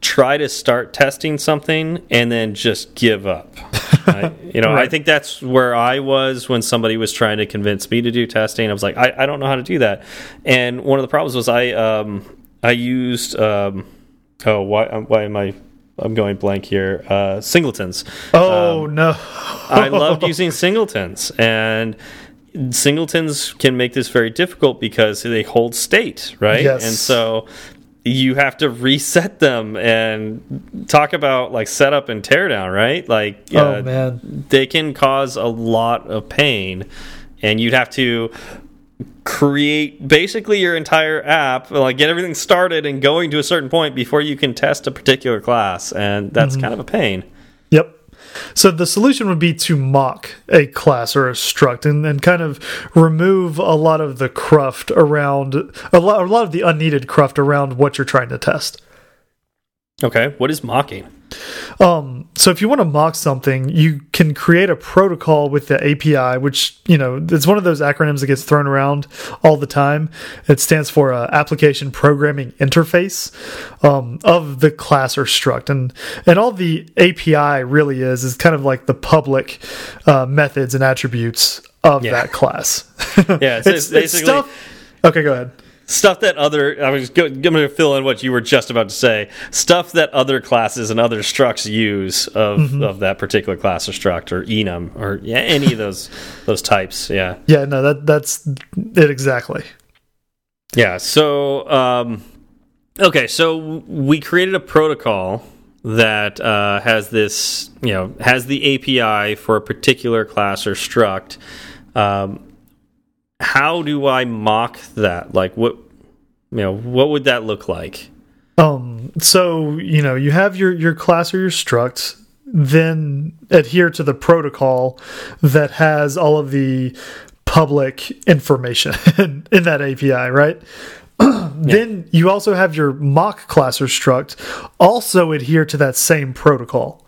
try to start testing something and then just give up. [LAUGHS] I, you know, Right. I think that's where I was when somebody was trying to convince me to do testing. I was like, I, I don't know how to do that. And one of the problems was I um, I used um, oh why why am I I'm going blank here uh, singletons. Oh no. I loved [LAUGHS] using singletons and singletons can make this very difficult because they hold state, right? Yes. And so you have to reset them and talk about like setup and teardown, right? Like Oh uh, man. they can cause a lot of pain and you'd have to create basically your entire app like get everything started and going to a certain point before you can test a particular class and that's kind of a pain Yep. So the solution would be to mock a class or a struct and, and kind of remove a lot of the cruft around a lot, a lot of the unneeded cruft around what you're trying to test. Okay what is mocking Um, so if you want to mock something, you can create a protocol with the API, which you know it's one of those acronyms that gets thrown around all the time. It stands for uh, Application Programming Interface um, of the class or struct, and and all the API really is is kind of like the public uh, methods and attributes of Yeah. that class. [LAUGHS] Yeah, it's- it's basically- stuff. Okay, go ahead. Stuff that other I was going to fill in what you were just about to say. Stuff that other classes and other structs use of Mm-hmm. of that particular class or struct or enum or yeah, any of those [LAUGHS] those types. Yeah, Yeah, no, that that's it exactly. yeah. So um, okay, so we created a protocol that uh, has this you know has the API for a particular class or struct. Um, how do I mock that? Like what you know what would that look like? Um, so you know, you have your your class or your struct, then adhere to the protocol that has all of the public information [LAUGHS] in, in that API, right? [CLEARS THROAT] Then you also have your mock class or struct also adhere to that same protocol.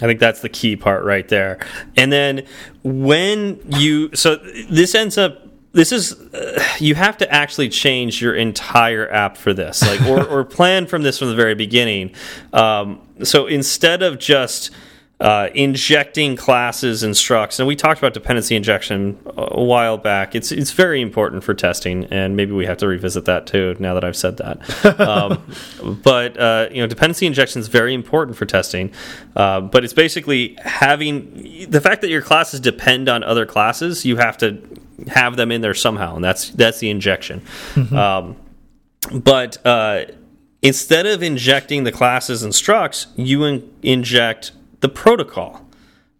I think that's the key part right there. And then when you so this ends up this is uh, you have to actually change your entire app for this like or, [LAUGHS] or plan from this from the very beginning um, so instead of just uh, injecting classes and structs. And we talked about dependency injection a while back. It's it's very important for testing and maybe we have to revisit that too now that I've said that. [LAUGHS] Um, but uh, you know dependency injection is very important for testing. Uh, but it's basically having the fact that your classes depend on other classes you have to have them in there somehow and that's that's the injection. Um, but uh, instead of injecting the classes and structs you in inject the protocol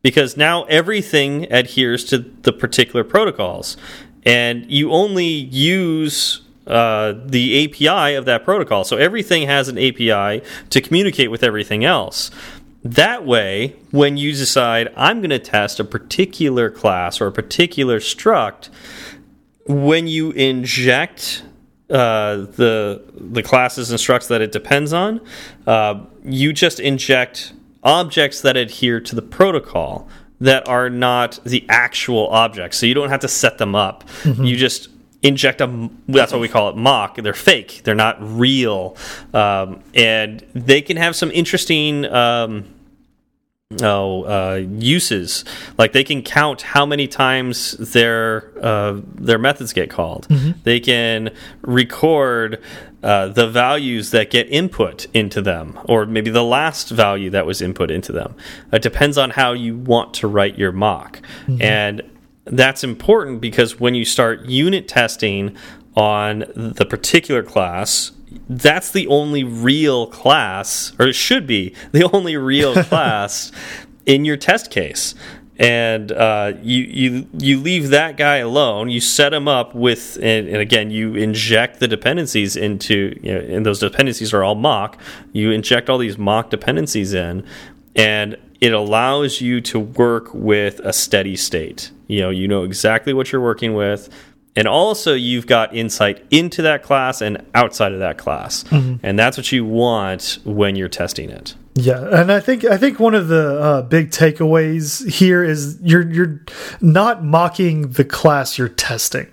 because now everything adheres to the particular protocols and you only use uh, the API of that protocol. So everything has an API to communicate with everything else. That way, when you decide, I'm going to test a particular class or a particular struct, when you inject uh, the the classes and structs that it depends on, uh, you just inject objects that adhere to the protocol that are not the actual objects. So you don't have to set them up. You just inject a that's what we call it mock. They're fake. They're not real. Um, and they can have some interesting um, oh uh, uses. Like they can count how many times their uh, their methods get called. They can record uh, the values that get input into them or maybe the last value that was input into them. It depends on how you want to write your mock. And that's important because when you start unit testing on the particular class that's the only real class, or it should be the only real [LAUGHS] class in your test case. And uh, you you you leave that guy alone. You set him up with, and, and again, you inject the dependencies into, you know, and those dependencies are all mock. You inject all these mock dependencies in, and it allows you to work with a steady state. You know, you know exactly what you're working with and also you've got insight into that class and outside of that class and that's what you want when you're testing it Yeah, and I think I think one of the uh, big takeaways here is you're you're not mocking the class you're testing.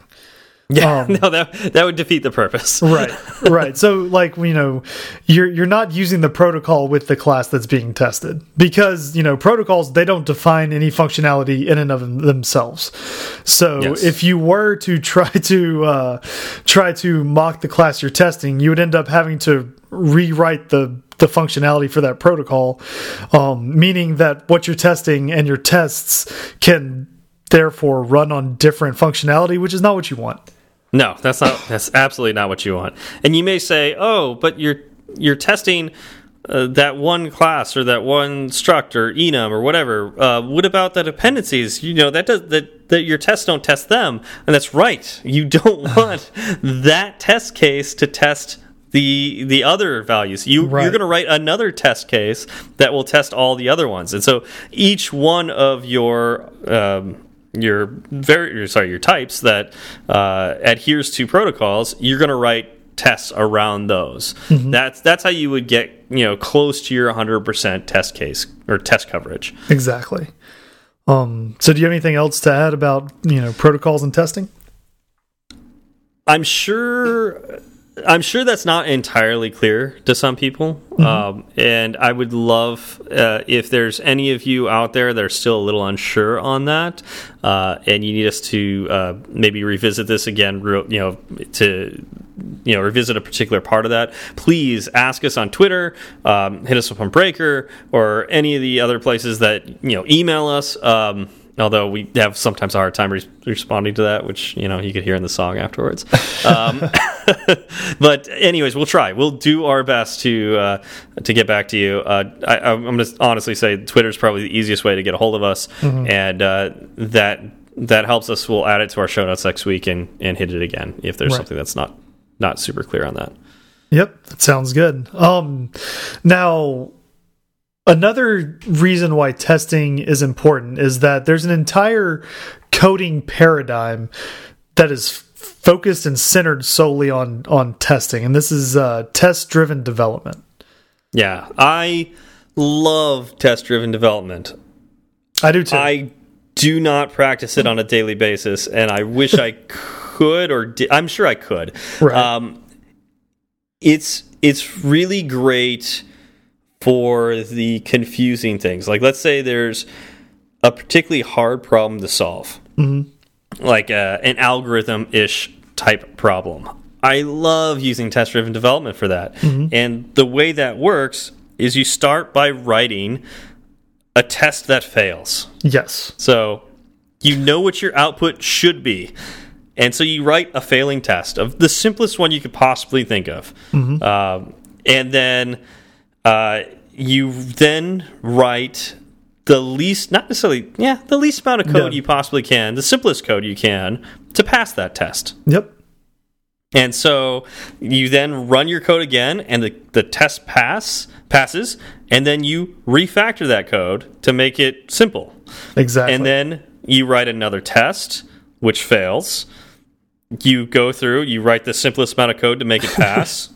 Yeah, [LAUGHS] Um, no, that that would defeat the purpose. [LAUGHS] right right so like you know you're you're not using the protocol with the class that's being tested because you know protocols they don't define any functionality in and of themselves so Yes. if you were to [LAUGHS] try to uh, try to mock the class you're testing you would end up having to rewrite the the functionality for that protocol um, meaning that what you're testing and your tests can therefore run on different functionality which is not what you want No, that's not. That's absolutely not what you want. And you may say, "Oh, but you're you're testing uh, that one class or that one struct or enum or whatever. Uh, what about the dependencies? You know that does that that your tests don't test them, and that's right. You don't [LAUGHS] want that test case to test." The, the other values you Right. you're going to write another test case that will test all the other ones and so each one of your um, your very sorry your types that uh, adheres to protocols you're going to write tests around those that's that's how you would get you know close to your 100% test case or test coverage Exactly. Um, so do you have anything else to add about, you know, protocols and testing? i'm sure i'm sure that's not entirely clear to some people. Um, and i would love uh, if there's any of you out there that are still a little unsure on that uh, and you need us to uh, maybe revisit this again you know to you know revisit a particular part of that please ask us on twitter um, hit us up on breaker or any of the other places that you know email us. Um, although we have sometimes a hard time re responding to that which you know you could hear in the song afterwards. Um, [LAUGHS] but anyways we'll try. We'll do our best to uh, to get back to you. Uh, I, i'm going to honestly say twitter's probably the easiest way to get a hold of us. And uh, that that helps us. We'll add it to our show notes next week and and hit it again if there's Right. something that's not not super clear on that. Yep, that sounds good. Um, now, another reason why testing is important is that there's an entire coding paradigm that is focused and centered solely on on testing, and this is uh, test driven development. yeah i love test driven development I do too. I do not practice it on a daily basis, and I wish I [LAUGHS] could, or di I'm sure I could. Right. Um, it's it's really great for the confusing things. Like, let's say there's a particularly hard problem to solve, like uh, an algorithm ish type problem. I love using test driven development for that. And the way that works is you start by writing a test that fails. yes. So you know what your output should be. And so you write a failing test of the simplest one you could possibly think of. Um, and then uh, you then write the least, not necessarily, yeah, the least amount of code Yeah. you possibly can, the simplest code you can to pass that test. Yep. And so you then run your code again, and the, the test pass passes, and then you refactor that code to make it simple. Exactly. And then you write another test, which fails. You go through, you write the simplest amount of code to make it [LAUGHS] pass,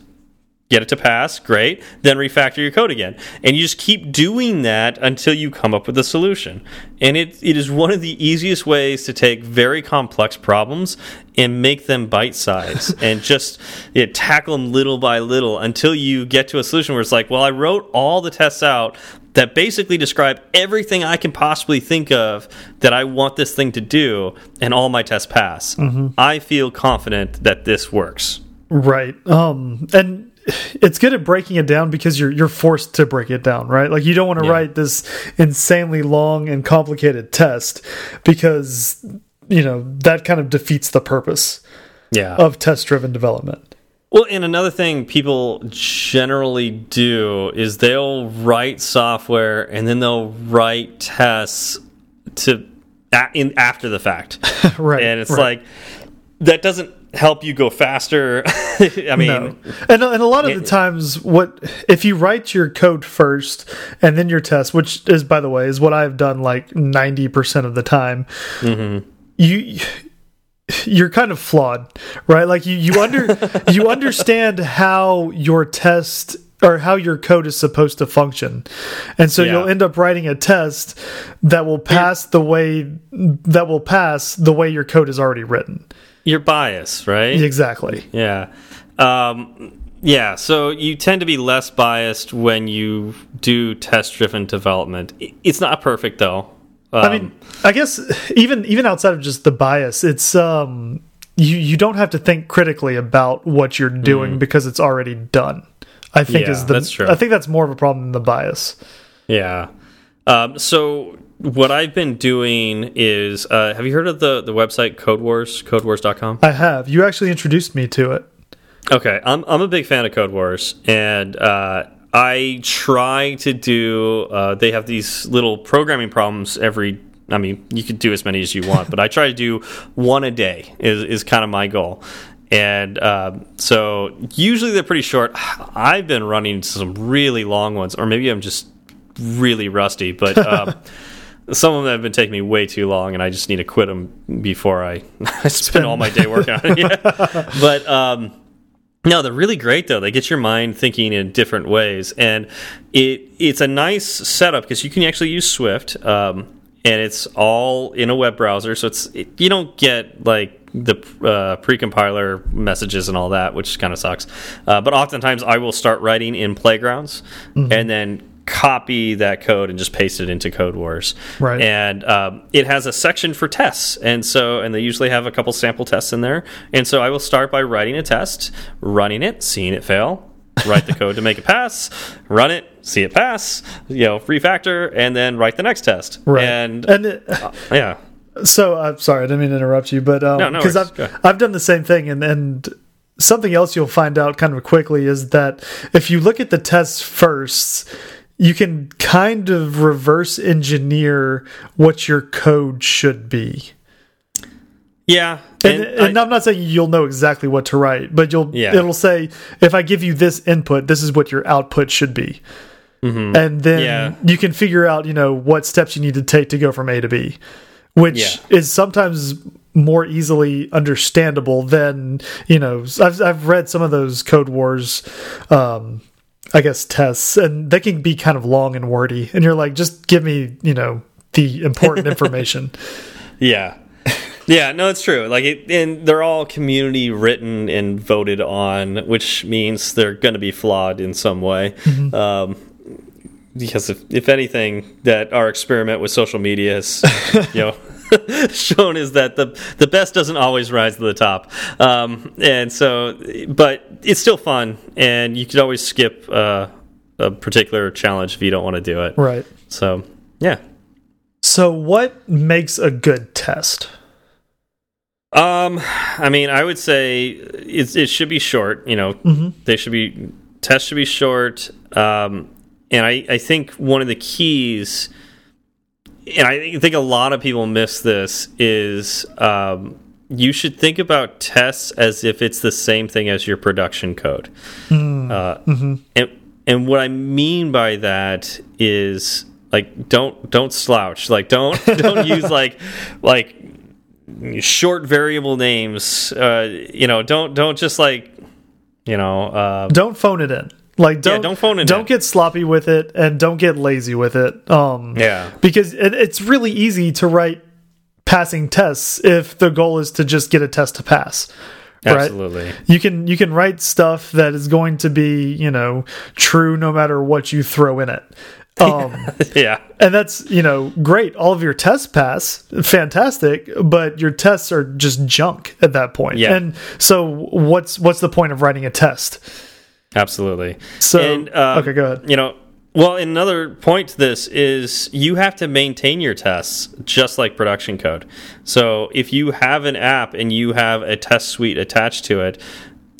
get it to pass, great. Then refactor your code again. And you just keep doing that until you come up with a solution. And it, it is one of the easiest ways to take very complex problems and make them bite size [LAUGHS] and just yeah, tackle them little by little until you get to a solution where it's like, well, I wrote all the tests out that basically describe everything I can possibly think of that I want this thing to do, and all my tests pass. I feel confident that this works. Right. Um and it's good at breaking it down because you're you're forced to break it down, right? Like you don't want to Yeah. write this insanely long and complicated test because you know that kind of defeats the purpose Yeah. of test driven development. Well, and another thing people generally do is they'll write software and then they'll write tests to in after the fact, [LAUGHS] right. and it's right. like that doesn't help you go faster. [LAUGHS] I mean, no. And and a lot of the times what if you write your code first and then your test, which is by the way is what I've done like 90% of the time. Mm-hmm. You you're kind of flawed, right? Like you you under [LAUGHS] you understand how your test or how your code is supposed to function. And so Yeah. you'll end up writing a test that will pass the way that will pass the way your code is already written. Your bias, right? Exactly. Yeah. Um, yeah, so you tend to be less biased when you do test driven development. It's not perfect though. Um, I mean, I guess even even outside of just the bias, it's um you you don't have to think critically about what you're doing because it's already done. I think Yeah, is the that's true. I think that's more of a problem than the bias. yeah. Um, so what I've been doing is, uh, have you heard of the the website Code Wars? CodeWars.com. I have. You actually introduced me to it. Okay, I'm I'm a big fan of Code Wars, and uh, I try to do. Uh, they have these little programming problems every. I mean, you could do as many as you want, but I try to do one a day. Is is kind of my goal, and um, so usually they're pretty short. I've been running some really long ones, or maybe I'm just really rusty, but. Um, [LAUGHS] Some of them have been taking me way too long, and I just need to quit them before I, I [LAUGHS] spend all my day working on it. [LAUGHS] Yeah. But um, no, they're really great though. They get your mind thinking in different ways, and it it's a nice setup because you can actually use Swift, um, and it's all in a web browser. So it's it, you don't get like the uh, pre-compiler messages and all that, which kind of sucks. Uh, but oftentimes, I will start writing in Playgrounds, and then copy that code and just paste it into Code Wars. Right. And um, it has a section for tests, and so and they usually have a couple sample tests in there. And so I will start by writing a test, running it, seeing it fail, write the code to make it pass, run it, see it pass, you know, refactor, and then write the next test. Right. And and it, yeah, so I'm sorry, I didn't mean to interrupt you, but um, No, no because. I've I've done the same thing, and and something else you'll find out kind of quickly is that if you look at the tests first, you can kind of reverse engineer what your code should be. yeah. And, And, and I- I'm not saying you'll know exactly what to write, but you'll Yeah. it'll say if I give you this input, this is what your output should be. And then. Yeah. you can figure out, you know, what steps you need to take to go from A to B, which Yeah. is sometimes more easily understandable than, you know, I've I've read some of those code wars um I guess tests and they can be kind of long and wordy and you're like just give me, you know, the important [LAUGHS] information. Yeah. Yeah, no, it's true. Like, it, and they're all community written and voted on, which means they're going to be flawed in some way. Um, because if, if anything, that our experiment with social media has, [LAUGHS] you know, [LAUGHS] shown is that the the best doesn't always rise to the top. Um, and so, but it's still fun, and you could always skip uh, a particular challenge if you don't want to do it. right. So, yeah. So what makes a good test? Um, I mean, I would say it, it should be short. You know, they should be tests should be short. Um, and I I think one of the keys, and I think a lot of people miss this is um, you should think about tests as if it's the same thing as your production code. Uh, And and what I mean by that is like don't don't slouch. Like don't [LAUGHS] don't use like like short variable names. Uh, you know, don't don't just like you know. Uh, don't phone it in. Like don't don't phone it don't in. get sloppy with it and don't get lazy with it. Um Yeah. Because it, it's really easy to write passing tests if the goal is to just get a test to pass. Right? Absolutely. You can you can write stuff that is going to be, you know, true no matter what you throw in it. [LAUGHS] Um yeah. and that's, you know, great. All of your tests pass, fantastic, but your tests are just junk at that point. Yeah. And so what's what's the point of writing a test? Absolutely. So And, um, okay, go ahead. You know, well, another point to this is you have to maintain your tests just like production code. So if you have an app and you have a test suite attached to it,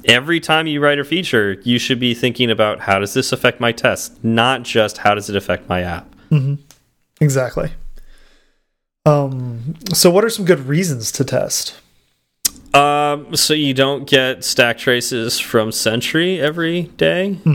every time you write a feature, you should be thinking about how does this affect my test, not just how does it affect my app. Exactly. Um so what are some good reasons to test? Um, so you don't get stack traces from Sentry every day. [LAUGHS]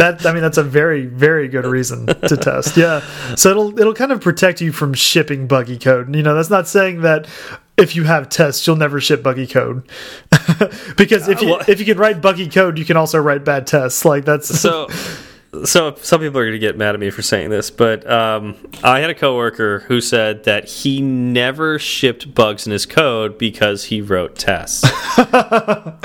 That I mean that's a very very good reason to test. Yeah. So it'll it'll kind of protect you from shipping buggy code. You know, that's not saying that if you have tests you'll never ship buggy code. [LAUGHS] because if you well- if you can write buggy code, you can also write bad tests. Like that's So [LAUGHS] so some people are going to get mad at me for saying this, but um, I had a coworker who said that he never shipped bugs in his code because he wrote tests. [LAUGHS] oh.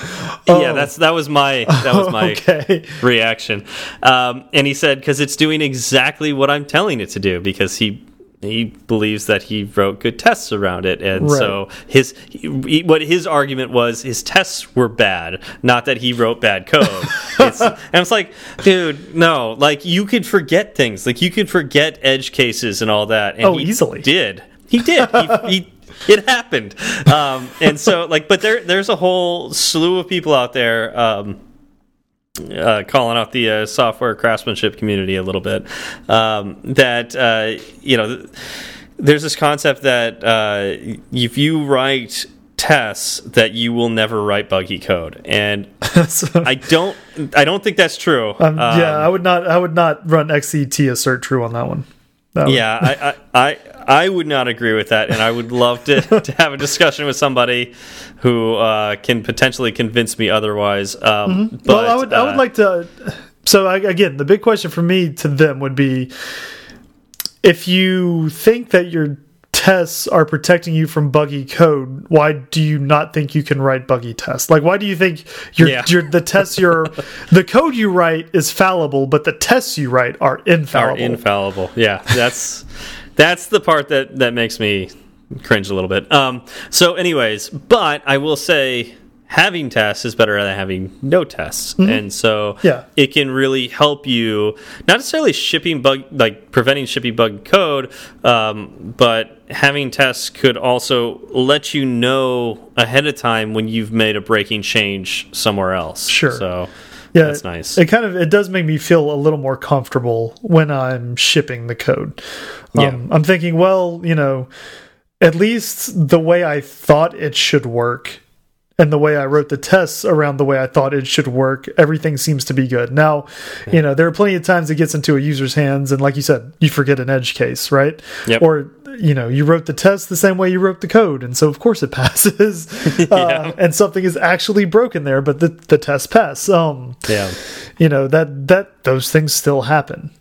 Yeah, that's that was my that was my [LAUGHS] okay. reaction, um, and he said because it's doing exactly what I'm telling it to do because he he believes that he wrote good tests around it, and right. so his he, what his argument was his tests were bad, not that he wrote bad code. [LAUGHS] and it's like, dude, no, like you could forget things, like you could forget edge cases and all that. And oh, easily did. He did. he, [LAUGHS] he it happened. Um, and so, like, but there, there's a whole slew of people out there. Um, uh, calling out the uh, software craftsmanship community a little bit. Um, that uh, you know, there's this concept that uh, if you write tests, that you will never write buggy code, and [LAUGHS] so, I don't, I don't think that's true. Um, um, yeah, I would not, I would not run XCT assert true on that one. That yeah, I, I, I, I would not agree with that, and I would love to, [LAUGHS] to have a discussion with somebody who uh, can potentially convince me otherwise. Um, mm -hmm. But well, I would, uh, I would like to. So I, again, the big question for me to them would be, if you think that your tests are protecting you from buggy code, why do you not think you can write buggy tests? Like, why do you think your yeah. your the tests [LAUGHS] your the code you write is fallible, but the tests you write are infallible? Are infallible. Yeah, that's that's the part that that makes me cringe a little bit. Um, so, anyways, but I will say having tests is better than having no tests mm -hmm. and so yeah it can really help you not necessarily shipping bug like preventing shipping bug code um, but having tests could also let you know ahead of time when you've made a breaking change somewhere else sure so yeah, that's nice. It kind of it does make me feel a little more comfortable when I'm shipping the code. Um, yeah. I'm thinking, well, you know, at least the way I thought it should work and the way I wrote the tests around the way I thought it should work, everything seems to be good. Now, you know, there are plenty of times it gets into a user's hands, and like you said, you forget an edge case, right? Yep. Or you know, you wrote the test the same way you wrote the code, and so of course it passes. [LAUGHS] yeah. uh, and something is actually broken there, but the the test pass. Um, yeah, you know that that those things still happen.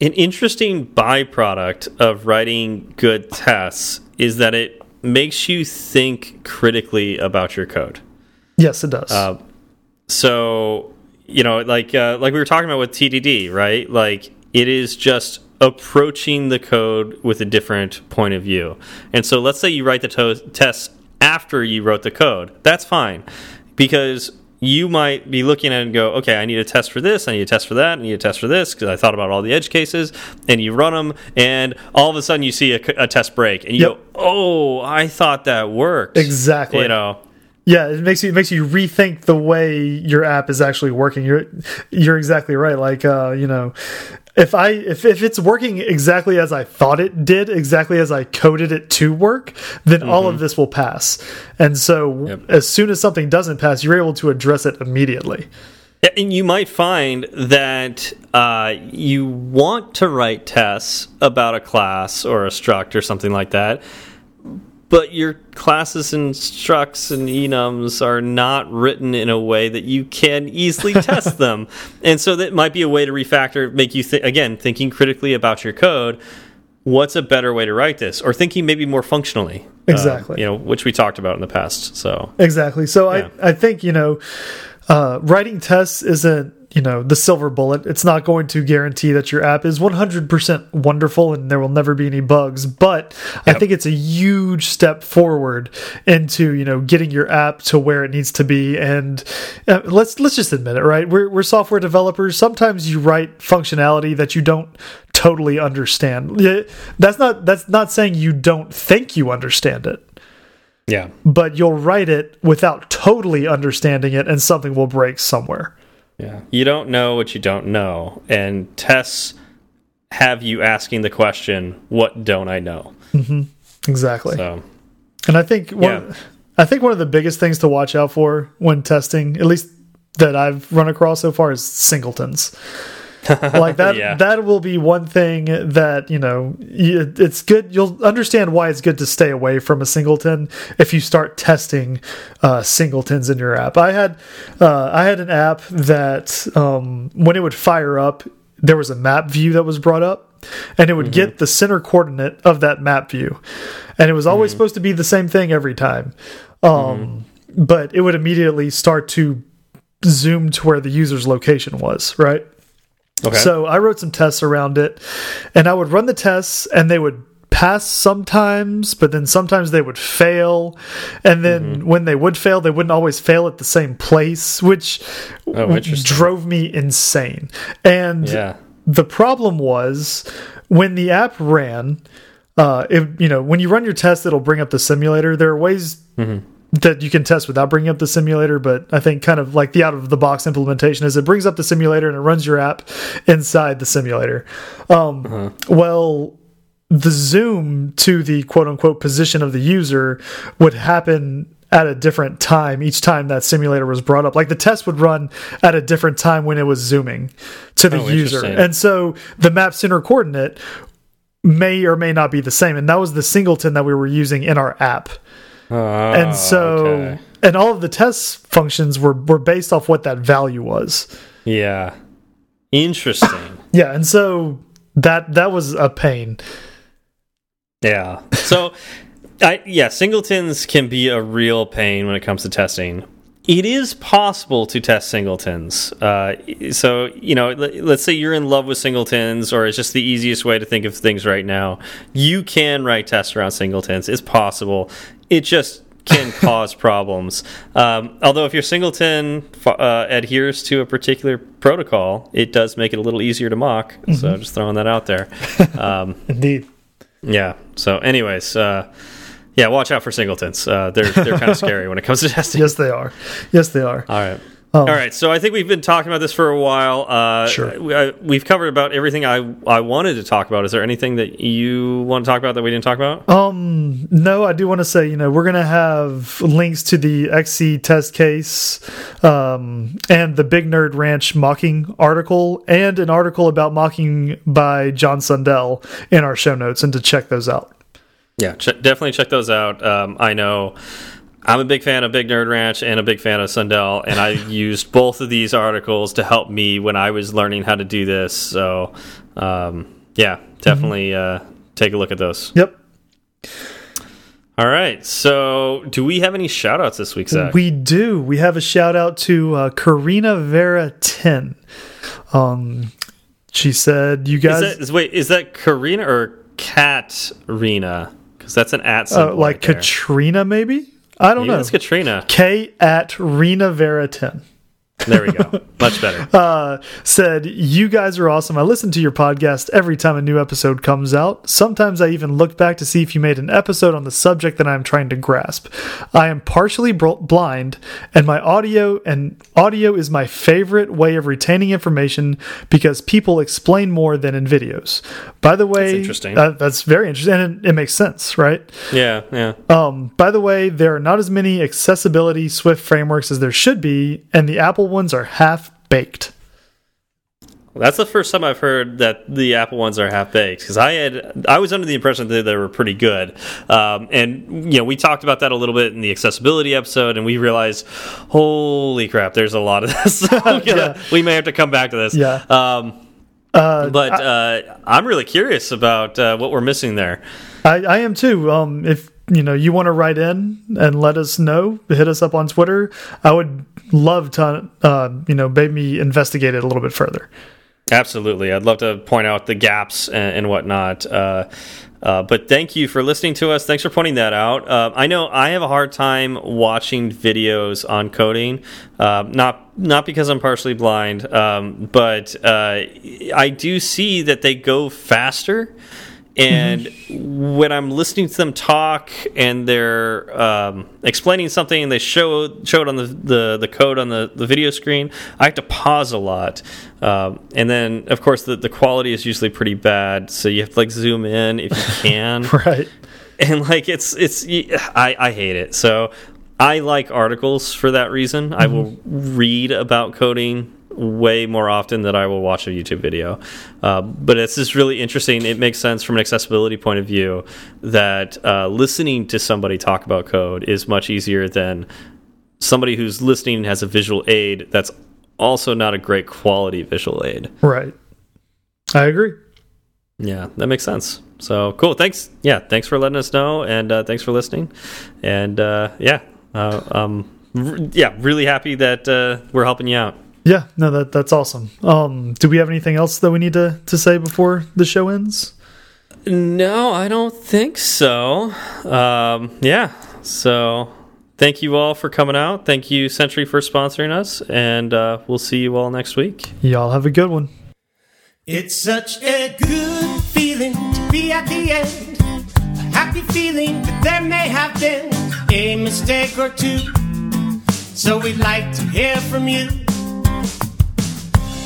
An interesting byproduct of writing good tests is that it makes you think critically about your code. Yes, it does. Uh, so you know, like uh, like we were talking about with TDD, right? Like it is just approaching the code with a different point of view. And so, let's say you write the test after you wrote the code. That's fine because you might be looking at it and go, okay, I need a test for this, I need a test for that, I need a test for this because I thought about all the edge cases, and you run them, and all of a sudden you see a, a test break, and you yep. go, oh, I thought that worked. Exactly. You know. Yeah, it makes you it makes you rethink the way your app is actually working. You're you're exactly right. Like uh, you know, if I if, if it's working exactly as I thought it did, exactly as I coded it to work, then mm -hmm. all of mm-hmm. this will pass. And so yep. as soon as something doesn't pass, you're able to address it immediately. And you might find that uh, you want to write tests about a class or a struct or something like that, but your classes and structs and enums are not written in a way that you can easily [LAUGHS] test them. And so that might be a way to refactor, make you, th again, thinking critically about your code. What's a better way to write this? Or thinking maybe more functionally. Uh, exactly. Uh, you know, which we talked about in the past. So Exactly. So yeah. I, I think, you know, uh, writing tests isn't you know the silver bullet. It's not going to guarantee that your app is 100% wonderful and there will never be any bugs but yep. i think it's a huge step forward into you know getting your app to where it needs to be. And uh, let's let's just admit it right? We're, we're software developers. Sometimes you write functionality that you don't totally understand. That's not that's not saying you don't think you understand it. Yeah. But you'll write it without totally understanding it and something will break somewhere yeah. You don't know what you don't know. And tests have you asking the question, what don't I know? Mm -hmm. Exactly. So, and I think one, yeah. I think one of the biggest things to watch out for when testing, at least that I've run across so far, is singletons. [LAUGHS] like that yeah. that will be one thing that you know it's good you'll understand why it's good to stay away from a singleton if you start testing uh, singletons in your app i had uh, i had an app that um, when it would fire up there was a map view that was brought up, and it would get the center coordinate of that map view, and it was always supposed to be the same thing every time. Um, But it would immediately start to zoom to where the user's location was, right? Okay. So I wrote some tests around it, and I would run the tests, and they would pass sometimes, but then sometimes they would fail, and then Mm-hmm. when they would fail, they wouldn't always fail at the same place, which Oh, drove me insane. And yeah. the problem was when the app ran. Uh, it, you know, when you run your test, it'll bring up the simulator. There are ways that you can test without bringing up the simulator, but I think kind of like the out of the box implementation is it brings up the simulator and it runs your app inside the simulator. Um, Well, the zoom to the quote unquote position of the user would happen at a different time each time that simulator was brought up. Like the test would run at a different time when it was zooming to the Oh, user. And so the map center coordinate may or may not be the same. And that was the singleton that we were using in our app Oh, and so okay. and all of the test functions were were based off what that value was yeah. Interesting. [COUGHS] yeah and so that that was a pain Yeah. So, I yeah, singletons can be a real pain when it comes to testing. It is possible to test singletons. Uh, so, you know, let, let's say you're in love with singletons, or it's just the easiest way to think of things right now. You can write tests around singletons. It's possible. It just can [LAUGHS] cause problems. Um, although, if your singleton uh, adheres to a particular protocol, it does make it a little easier to mock. So, just throwing that out there. [LAUGHS] Um, indeed yeah. So, anyways, uh, yeah, watch out for singletons. Uh, they're they're kind of [LAUGHS] scary when it comes to testing. yes they are yes they are All right. All right. So I think we've been talking about this for a while. Uh, Sure. We, I, we've covered about everything I I wanted to talk about. Is there anything that you want to talk about that we didn't talk about? um no i do want to say you know we're gonna have links to the XCTestCase um and the big nerd ranch mocking article and an article about mocking by john sundell in our show notes and to check those out Yeah, ch definitely check those out. Um, I know I'm a big fan of Big Nerd Ranch and a big fan of Sundell, and I [LAUGHS] used both of these articles to help me when I was learning how to do this. So, um, yeah, definitely uh, take a look at those. yep All right. So, do we have any shout outs this week, Zach? We do. We have a shout out to uh, Karina Vera 10. Um, she said, "You is guys wait, is that Karina or Kat Rena? Because that's an at uh, symbol. like right. Katrina, maybe? I don't Maybe know. that's Katrina. K at Rena Vera 10. There we go. Much better. [LAUGHS] uh, said, You guys are awesome. I listen to your podcast every time a new episode comes out. Sometimes I even look back to see if you made an episode on the subject that I'm trying to grasp. I am partially blind, and my audio and audio is my favorite way of retaining information because people explain more than in videos. By the way, interesting. uh, that's very interesting, and it, it makes sense, right? Yeah, yeah. Um, by the way, there are not as many accessibility Swift frameworks as there should be, and the Apple ones are half baked. That's the first time I've heard that the Apple ones are half baked because I had I was under the impression that they were pretty good, um, and you know we talked about that a little bit in the accessibility episode, and we realized, holy crap, there's a lot of this. [LAUGHS] Gotta- Yeah. we may have to come back to this. Yeah. Um, Uh, but uh, I'm really curious about uh, what we're missing there. I, I am too. Um, if you know you want to write in and let us know, hit us up on Twitter. I would love to, uh, you know, maybe investigate it a little bit further. Absolutely. I'd love to point out the gaps and, and whatnot. Uh, uh, but thank you for listening to us. Thanks for pointing that out. Uh, I know I have a hard time watching videos on coding, uh, not not because I'm partially blind, um, but uh, I do see that they go faster. And when I'm listening to them talk and they're um, explaining something and they show show it on the, the, the code on the, the video screen, I have to pause a lot. Um, and then, of course, the, the quality is usually pretty bad, so you have to like zoom in if you [LAUGHS] can. Right. and like it's it's I, I hate it. So I like articles for that reason. I will read about coding way more often than I will watch a YouTube video. Uh, but it's just really interesting. It makes sense from an accessibility point of view that uh, listening to somebody talk about code is much easier than somebody who's listening and has a visual aid that's also not a great quality visual aid. Right. I agree. Yeah, that makes sense. So cool. Thanks. Yeah, thanks for letting us know, and uh, thanks for listening. And uh, yeah, uh, um, yeah, really happy that uh, we're helping you out. Yeah, no, that that's awesome. Um, do we have anything else that we need to to say before the show ends? No, I don't think so. Um, yeah, so thank you all for coming out. Thank you, Sentry, for sponsoring us, and uh, we'll see you all next week. Y'all have a good one. It's such a good feeling to be at the end. A happy feeling that there may have been a mistake or two. So we'd like to hear from you.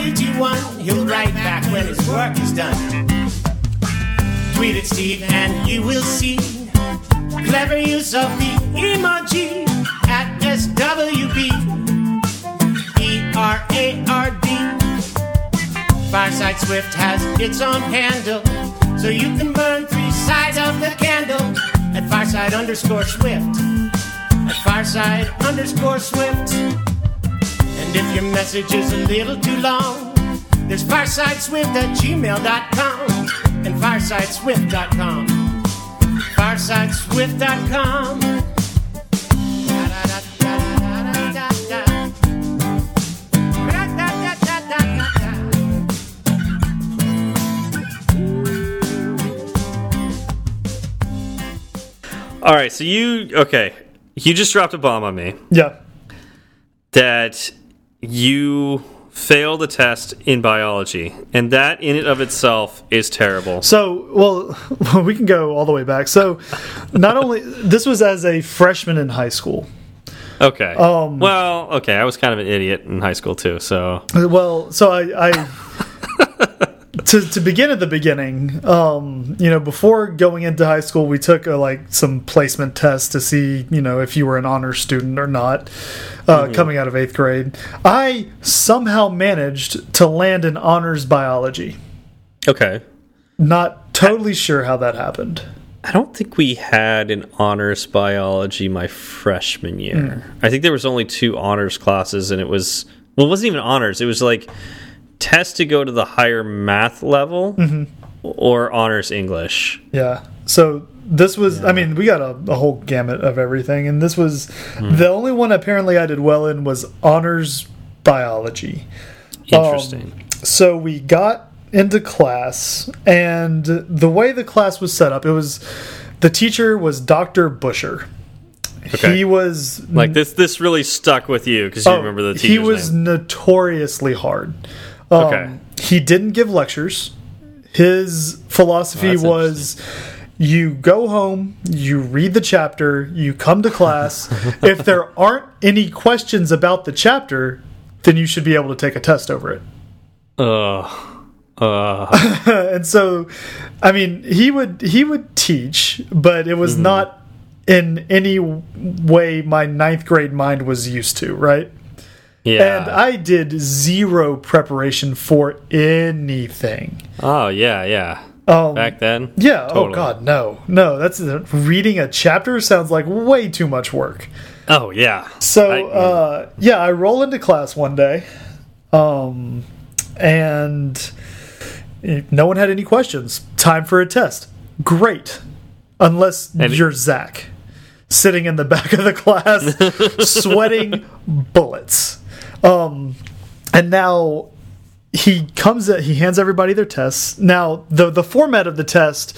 You do one. He'll write back when his work is done. Tweet at Steve and you will see clever use of the emoji at SWB. R A R D. Fireside Swift has its own handle, so you can burn three sides of the candle at Fireside underscore Swift. At Fireside underscore Swift. And if your message is a little too long, there's firesideswift at gmail.com and firesideswift.com. Firesideswift.com. All right, so you okay? You just dropped a bomb on me Yeah. that you fail the test in biology, and that in and of itself is terrible. So, well, [LAUGHS] we can go all the way back. So, not only this was as a freshman in high school. Okay. Um, well, okay. I was kind of an idiot in high school too. So Well, so I, I to to begin at the beginning, um, you know, before going into high school, we took a, like some placement tests to see, you know, if you were an honor student or not. Uh, Coming out of eighth grade, I somehow managed to land in honors biology. okay. Not totally sure how that happened. I don't think we had an honors biology my freshman year. I think there was only two honors classes, and it was well, it wasn't even honors. It was like test to go to the higher math level mm-hmm. or honors English. Yeah. So this was, I mean, we got a, a whole gamut of everything, and this was hmm. the only one apparently I did well in was honors biology. Interesting. Um, so we got into class, and the way the class was set up, it was the teacher was Dr. Busher. Okay. He was like this, this really stuck with you because you oh, remember the he was name. notoriously hard. Um, Okay. He didn't give lectures. His philosophy Oh, was you go home, you read the chapter, you come to class. [LAUGHS] if there aren't any questions about the chapter, then you should be able to take a test over it. Ugh. Uh, [LAUGHS] and so, I mean, he would he would teach, but it was not in any way my ninth grade mind was used to, right? Yeah. And I did zero preparation for anything. oh yeah, yeah. Um, Back then. yeah. Oh God, no, no. That's reading a chapter sounds like way too much work. Oh yeah. So I- uh, yeah, I roll into class one day, um, and no one had any questions. Time for a test. Great, unless And- you're Zach, sitting in the back of the class, [LAUGHS] sweating bullets. Um, and now he comes. At, he hands everybody their tests. Now the the format of the test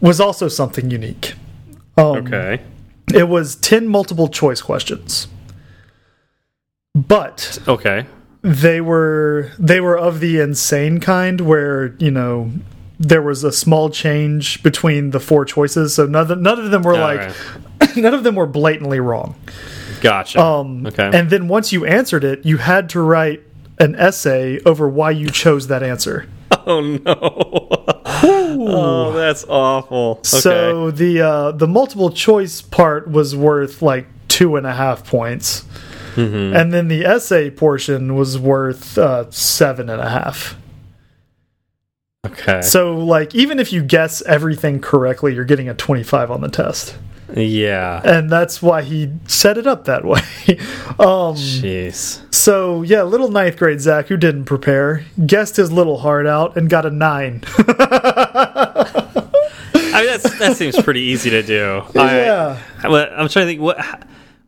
was also something unique. Um, Okay. it was 10 multiple choice questions. But Okay. they were they were of the insane kind where, you know, there was a small change between the four choices, so none of, none of them were like right. [COUGHS] none of them were blatantly wrong. Gotcha. Um okay. and then once you answered it, you had to write an essay over why you chose that answer. [LAUGHS] Oh no! oh, that's awful. Okay. So the uh, the multiple choice part was worth like two and a half points, Mm-hmm. and then the essay portion was worth uh, seven and a half. okay, So like even if you guess everything correctly, you're getting a twenty five on the test, yeah. and that's why he set it up that way. [LAUGHS] um, Jeez. so yeah, little ninth grade Zach who didn't prepare guessed his little heart out and got a nine. [LAUGHS] I mean, that's, that seems pretty easy to do. [LAUGHS] yeah. I, I'm trying to think what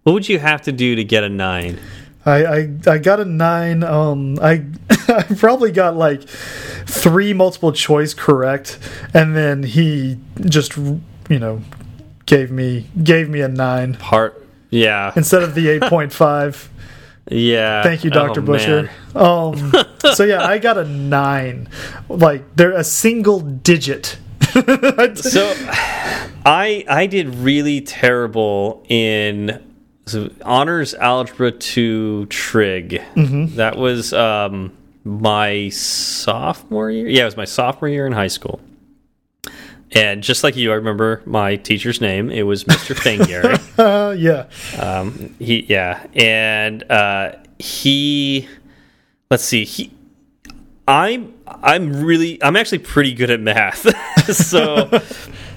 what would you have to do to get a nine? I, I I got a nine. Um, I I probably got like three multiple choice correct, and then he just you know gave me gave me a nine Part. Yeah. instead of the [LAUGHS] eight point five. Yeah. Thank you, Doctor Oh, Busher. Um, [LAUGHS] so yeah, I got a nine. Like they're a single digit. [LAUGHS] So I I did really terrible in so honors algebra 2 trig. Mm-hmm. That was um my sophomore year. Yeah, it was my sophomore year in high school. And just like you, I remember my teacher's name. It was Mr. Uh, [LAUGHS] yeah. Um, he yeah, and uh, he let's see he. I'm I'm really I'm actually pretty good at math, [LAUGHS] so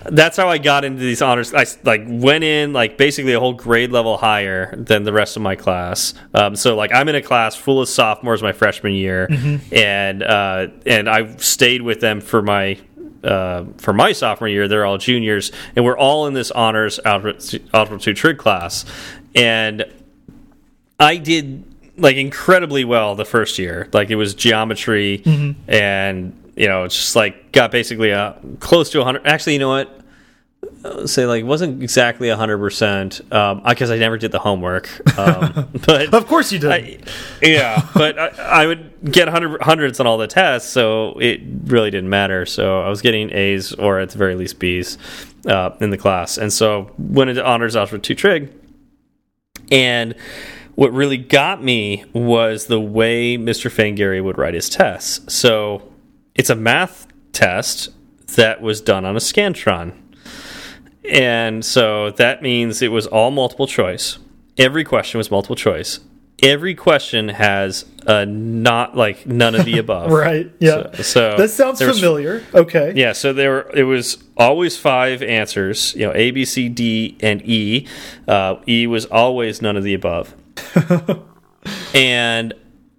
that's how I got into these honors. I like went in like basically a whole grade level higher than the rest of my class. Um, so like I'm in a class full of sophomores my freshman year, and uh, and I stayed with them for my uh, for my sophomore year, they're all juniors, and we're all in this honors two trig class, and I did like incredibly well the first year. Like it was geometry, and you know, it's just like got basically a close to 100. Actually, you know what? Say like it wasn't exactly 100 percent because I never did the homework. Um, [LAUGHS] but Of course you did. I, yeah, but I, I would get 100, hundreds on all the tests, so it really didn't matter. So I was getting A's or at the very least B's uh, in the class, and so went into honors algebra two trig. And what really got me was the way Mr. Fangary would write his tests. So it's a math test that was done on a Scantron. And so that means it was all multiple choice. Every question was multiple choice. Every question has a not like none of the [LAUGHS] above. right. Yeah. So, so that sounds familiar. Okay. Yeah, so there were, it was always five answers, you know, A, B, C, D, and E. Uh, e was always none of the above. [LAUGHS] and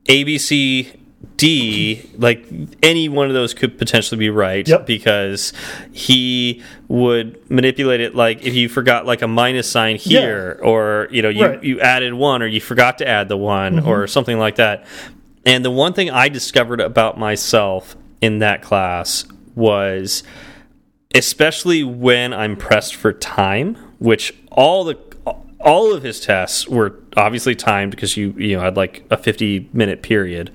A, B, C, D, like any one of those could potentially be right Yep. because he would manipulate it like if you forgot like a minus sign here or you know you, Right. you added one or you forgot to add the one mm-hmm. or something like that. And the one thing I discovered about myself in that class was especially when I'm pressed for time, which all the all of his tests were obviously timed because you you know had like a 50 minute period.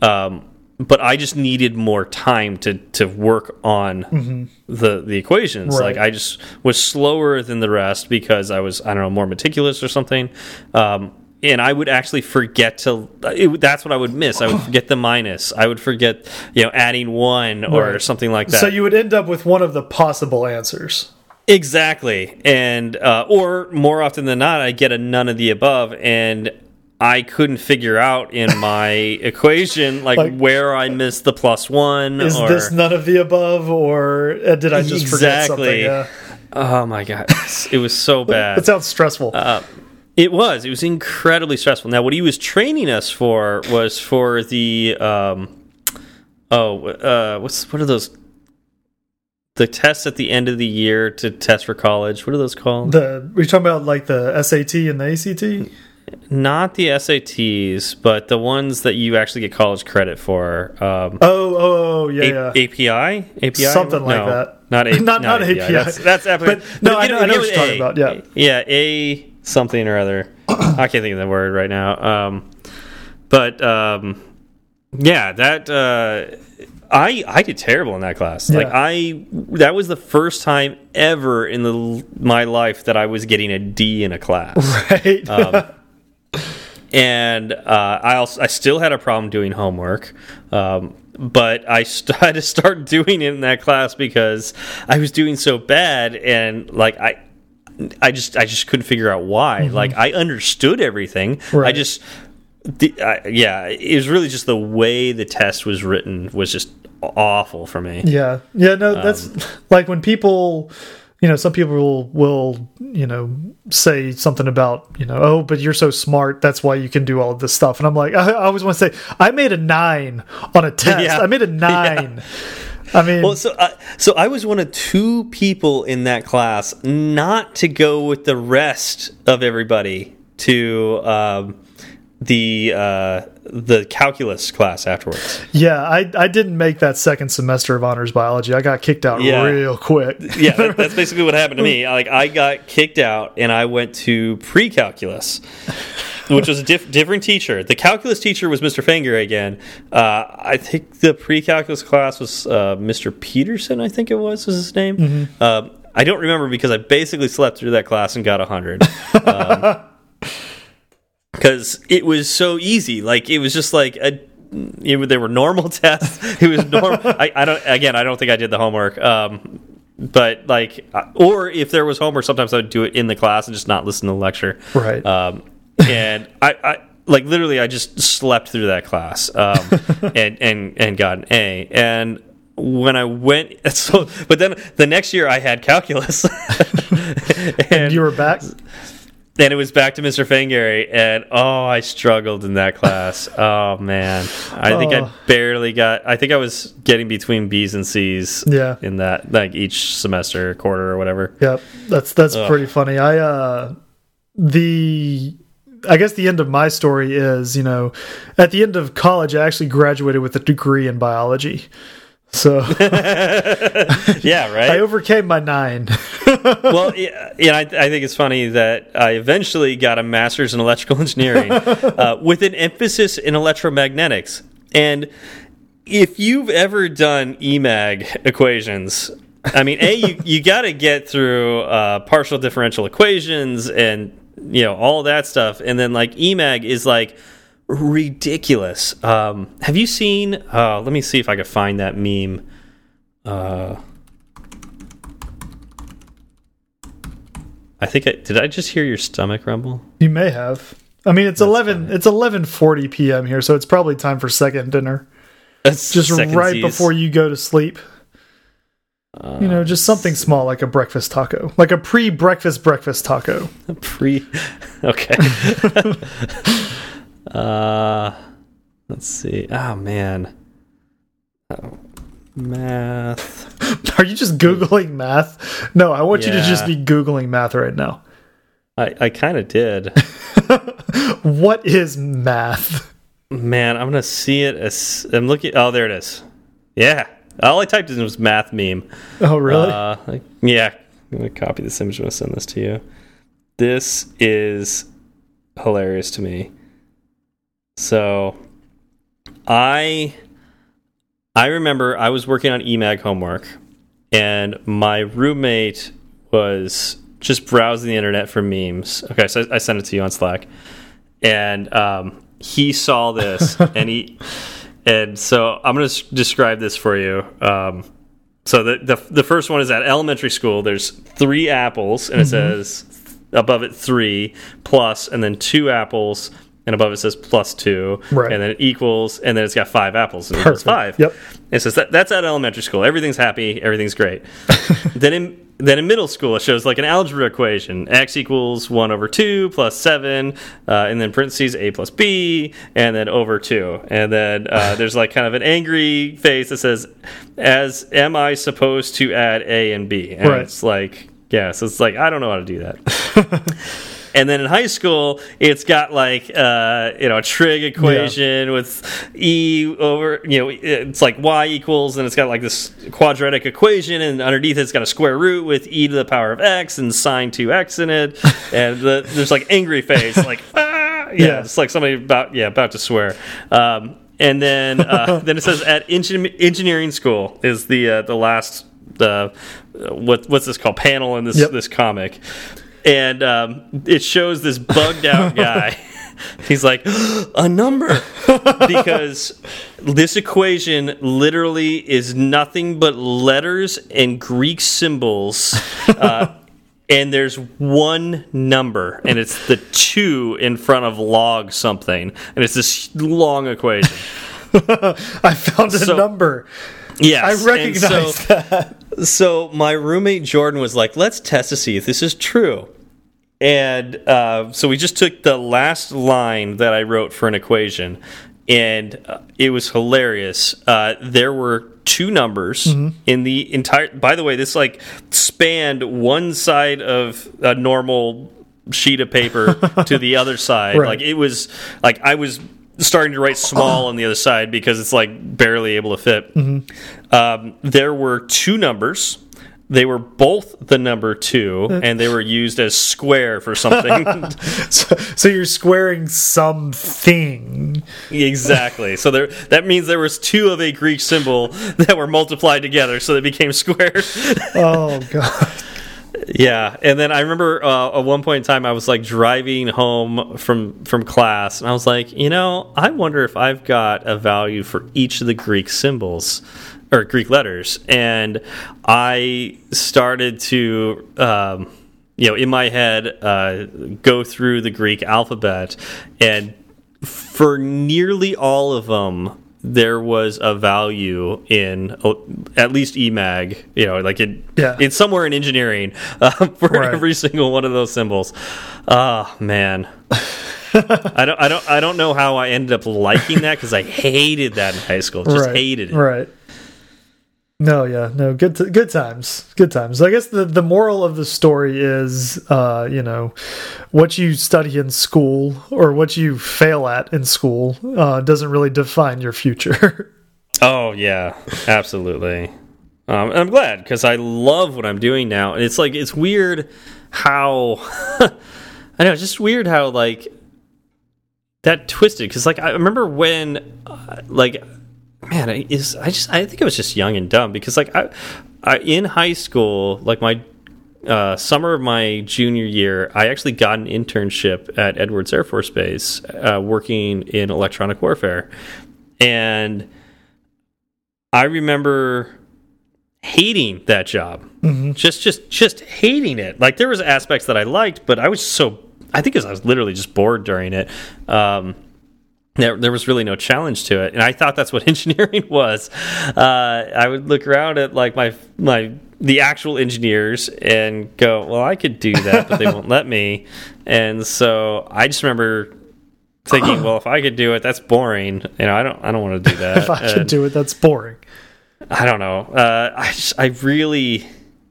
Um, but I just needed more time to to work on the the equations. Right. Like I just was slower than the rest because I was I don't know more meticulous or something. Um, and I would actually forget to. It, that's what I would miss. I would forget the minus. I would forget, you know, adding one or Right. something like that. So you would end up with one of the possible answers. Exactly, and uh, or more often than not, I get a none of the above, and I couldn't figure out in my [LAUGHS] equation like, Like- where I missed the plus one. Is or, this none of the above, or uh, did I just forget something? Exactly. Yeah. Oh my god, it was so [LAUGHS] bad. That sounds stressful. Uh, It was. It was incredibly stressful. Now, what he was training us for was for the um, oh, uh, what's what are those? The tests at the end of the year to test for college. What are those called? the we talking about like the SAT and the ACT? Not the SATs, but the ones that you actually get college credit for. Um, Oh, oh, oh yeah, A- yeah. API, API, Something like No, that. Not, A [LAUGHS] Not- not API. That's, that's application. But- no, I know- I know what you're talking about, yeah. yeah, a something or other. [CLEARS THROAT] I can't think of the word right now. Um, but um, yeah, that uh, I I did terrible in that class. Like I that was the first time ever in the my life that I was getting a D in a class [LAUGHS] Right. Um, and uh, I also I still had a problem doing homework. Um, but I st [LAUGHS] had to start doing it in that class because I was doing so bad, and like I. I just I just couldn't figure out why. Like I understood everything. I just the, yeah, it was really just the way the test was written was just awful for me. Yeah, yeah, no, that's like when people, you know, some people will, will, you know, say something about, you know, oh, but you're so smart, that's why you can do all of this stuff, and I'm like, I, I always want to say, I made a nine on a [LAUGHS] test, Yeah. I made a nine. I mean, Well, so I, so I was one of two people in that class not to go with the rest of everybody to um, the uh, the calculus class afterwards. yeah, I, I didn't make that second semester of honors biology. I got kicked out Yeah. real quick. Yeah, that, that's basically what happened to me. Like I got kicked out, and I went to pre-calculus, which was a diff different teacher. The calculus teacher was Mr. Finger again. Uh, I think the pre-calculus class was uh, Mr. Peterson. I think it was was his name. Uh, I don't remember because I basically slept through that class and got a hundred. [LAUGHS] Because it was so easy. Like it was just like a. You know, there were normal [LAUGHS] tests. It was normal. I, I don't. Again, I don't think I did the homework. Um, but like, uh, or if there was homework, sometimes I would do it in the class and just not listen to the lecture. Right. Um, and I, I like literally, I just slept through that class. Um, [LAUGHS] and and and got an A. And when I went, [LAUGHS] so but then the next year I had calculus. and you were back. Then it was back to Mr. Fangary, and oh, I struggled in that class. [LAUGHS] oh man, I think I Oh. barely got. I think I was getting between B's and C's. Yeah. in that like each semester, quarter, or whatever. Yep, that's that's Ugh. pretty funny. I uh the I guess the end of my story is, you know, at the end of college I actually graduated with a degree in biology. So [LAUGHS] Yeah, [LAUGHS] right. I overcame my 9. [LAUGHS] well, yeah, I, I think it's funny that I eventually got a master's in electrical engineering [LAUGHS] uh, with an emphasis in electromagnetics. And if you've ever done EMAG equations, I mean, a you you got to get through uh, partial differential equations and you know all that stuff, and then like EMAG is like ridiculous. Um, have you seen? Uh, let me see if I can find that meme. Uh, I think I did. I just hear your stomach rumble. you may have. I mean, it's 11 it's 11:40 p.m. here, so it's probably time for second dinner. That's Just right C's. before you go to sleep. you know, just something small like a breakfast taco. Like a pre-breakfast breakfast taco. pre. [LAUGHS] Okay. [LAUGHS] uh, let's see. Oh man. Oh, math. [LAUGHS] Are you just googling math? No, I want you to just be googling math right now. I I kind of did. [LAUGHS] What is math? Man, I'm gonna see it as I'm looking. Oh, there it is. Yeah. All I typed in was math meme. Oh, really? Uh, like- yeah. I'm gonna copy this image. I'm gonna send this to you. This is hilarious to me. So, I I remember I was working on EMAG homework, and my roommate was just browsing the internet for memes. Okay, so I, I sent it to you on Slack, and um, he saw this, [LAUGHS] and he and so I'm going to describe this for you. Um, so the, the the first one is at elementary school. There's three apples, and it says above it three plus, and then two apples, and above it says plus two, Right. and then it equals, and then it's got five apples, and it equals Perfect. five. Yep. It says that that's at elementary school. Everything's happy. Everything's great. [LAUGHS] then in then in middle school, it shows like an algebra equation: x equals one over two plus seven, uh, and then parentheses a plus b, and then over two, and then uh, [LAUGHS] there's like kind of an angry face that says, "As am I supposed to add a and b?" And Right. it's like, yeah, so it's like I don't know how to do that. [LAUGHS] And then in high school, it's got like uh, you know a trig equation with e over you know it's like y equals, and it's got like this quadratic equation, and underneath it's got a square root with e to the power of x and sine two x in it, [LAUGHS] and the, there's like angry face, like [LAUGHS] ah, yeah, Yeah. it's like somebody about yeah about to swear. Um, and then uh, [LAUGHS] then it says at engin engineering school is the uh, the last uh, what what's this called panel in this Yep. this comic and um, it shows this bugged out [LAUGHS] guy [LAUGHS] He's like, a number. [LAUGHS] because this equation literally is nothing but letters and Greek symbols. Uh, and there's one number, and it's the two in front of log something. And it's this long equation. I found a So- number. Yes. I recognize so- that. [LAUGHS] So my roommate Jordan was like, "Let's test to see if this is true." And uh, so we just took the last line that I wrote for an equation, and uh, it was hilarious. Uh, there were two numbers in the entire. By the way, this like spanned one side of a normal sheet of paper [LAUGHS] to the other side. Right. Like it was like I was starting to write small on the other side because it's like barely able to fit. Um, there were two numbers. They were both the number two, and they were used as square for something. [LAUGHS] So, so you're squaring something. exactly. So there, that means there was two of a Greek symbol that were multiplied together, so they became squares. Oh god. Yeah, and then I remember uh, at one point in time I was like driving home from from class, and I was like, you know, I wonder if I've got a value for each of the Greek symbols or Greek letters, and I started to. Um, you know, in my head, uh, go through the Greek alphabet, and for nearly all of them, there was a value in uh, at least EMAG. You know, like it, Yeah. it's somewhere in engineering [LAUGHS] uh, for Right. every single one of those symbols. Ah, man. [LAUGHS] I don't, I don't, I don't know how I ended up liking that because I hated that in high school. Just right. hated it. Right. No, yeah, no, good, good times, good times. I guess the the moral of the story is, uh, you know, what you study in school or what you fail at in school uh, doesn't really define your future. [LAUGHS] Oh yeah, absolutely. Um, I'm glad because I love what I'm doing now, and it's like it's weird how [LAUGHS] I know, it's just weird how like that twisted. Because like I remember when, uh, like, man, I is I just I think I was just young and dumb because like I, I in high school, like my uh, summer of my junior year, I actually got an internship at Edwards Air Force Base, uh, working in electronic warfare, and I remember hating that job. Just just just hating it. Like there was aspects that I liked, but I was so I think I was literally just bored during it. Um there, there was really no challenge to it, and I thought that's what [LAUGHS] engineering was. Uh, I would look around at like my my the actual engineers and go, "Well, I could do that, but they won't let me." And so I just remember thinking, [COUGHS] "Well, if I could do it, that's boring. You know, I don't I don't want to do that." [LAUGHS] if I And- do it, that's boring. I don't know. Uh, I just, I really,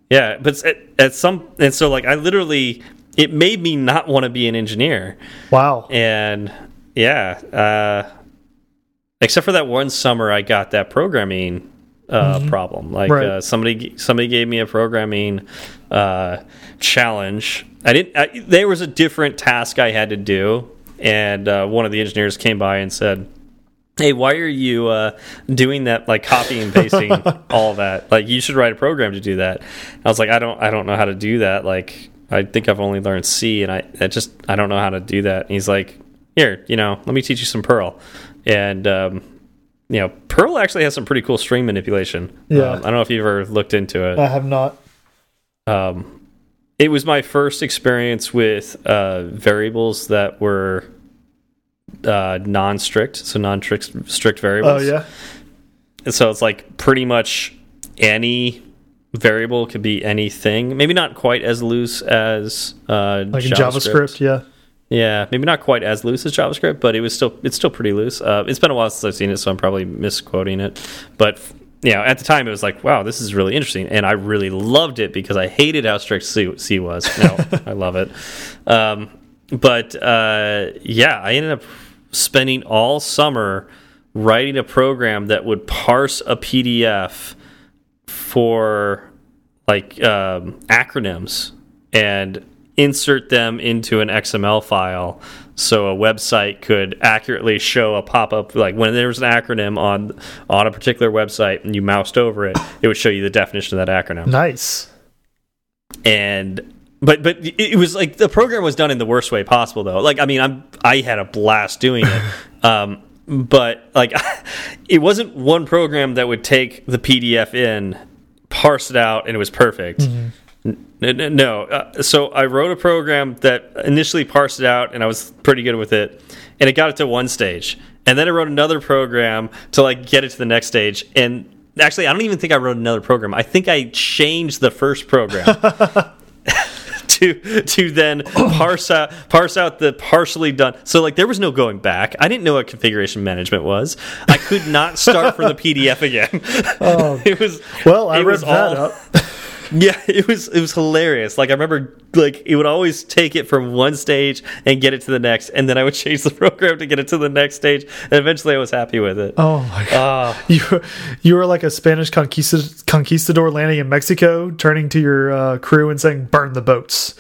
yeah. But at, at some, and so like I literally, it made me not want to be an engineer. Wow. And yeah, uh, except for that one summer, I got that programming uh, problem. Like Right. uh, somebody, somebody gave me a programming uh, challenge. I didn't. I, there was a different task I had to do, and uh, one of the engineers came by and said hey why are you uh, doing that like copying and pasting [LAUGHS] all that like you should write a program to do that i was like i don't i don't know how to do that like i think i've only learned c and i, I just i don't know how to do that and he's like here you know let me teach you some perl and um, you know perl actually has some pretty cool string manipulation Yeah. um, i don't know if you've ever looked into it I have not. um, it was my first experience with uh, variables that were uh, non-strict, so non-strict strict Oh yeah. And so it's like pretty much any variable could be anything. Maybe not quite as loose as uh, Like in JavaScript, yeah. Yeah, maybe not quite as loose as JavaScript, but it was still it's still pretty loose. Uh, it's been a while since I've seen it, so I'm probably misquoting it. But you know, at the time, it was like, wow, this is really interesting, and I really loved it because I hated how strict C, C was. No, [LAUGHS] I love it. Um, but uh, yeah, I ended up spending all summer writing a program that would parse a PDF for like um, acronyms and insert them into an XML file so a website could accurately show a pop-up like when there was an acronym on on a particular website and you moused over it it would show you the definition of that acronym Nice. and but but it was like the program was done in the worst way possible though. Like I mean, I'm I had a blast doing it. [LAUGHS] um, but like [LAUGHS] it wasn't one program that would take the PDF in, parse it out, and it was perfect. Mm -hmm. No, uh, so I wrote a program that initially parsed it out, and I was pretty good with it, and it got it to one stage, and then I wrote another program to like get it to the next stage, and actually, I don't even think I wrote another program. I think I changed the first program. [LAUGHS] to to then parse out parse out the partially done. So like there was no going back. I didn't know what configuration management was. I could not start from the [LAUGHS] PDF again. Oh, [LAUGHS] it was well. I read that all, up. [LAUGHS] Yeah, it was it was hilarious. Like I remember, like it would always take it from one stage and get it to the next, and then I would [LAUGHS] change the program to get it to the next stage, and eventually I was happy with it. Oh my god! Uh, [LAUGHS] you you were like a Spanish conquistador, conquistador landing in Mexico, turning to your uh, crew and saying, "Burn the boats."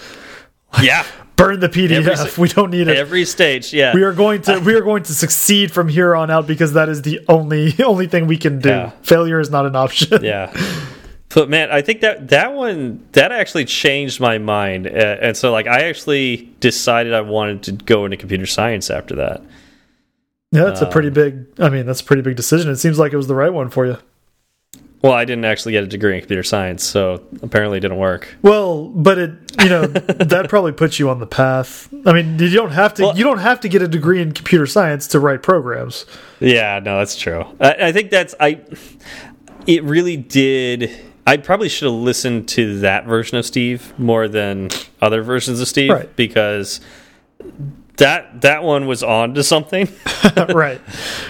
Yeah. Burn the PDF. Every, we don't need it. Every stage, yeah. We are going to we are going to succeed from here on out because that is the only only thing we can do. Yeah. Failure is not an option. Yeah. But man, I think that that one that actually changed my mind, uh, and so like I actually decided I wanted to go into computer science after that. Yeah, that's um, a pretty um, big. I mean, that's a pretty big decision. It seems like it was the right one for you. Well, I didn't actually get a degree in computer science, so apparently it didn't work. Well, but it, you know, [LAUGHS] that probably puts you on the path. I mean, you don't have to. Well, you don't have to get a degree in computer science to write programs. Yeah, no, that's true. I, I think that's I. It really did I probably should have listened to that version of Steve more than other versions of Steve right. because that that one was on to something. [LAUGHS] right.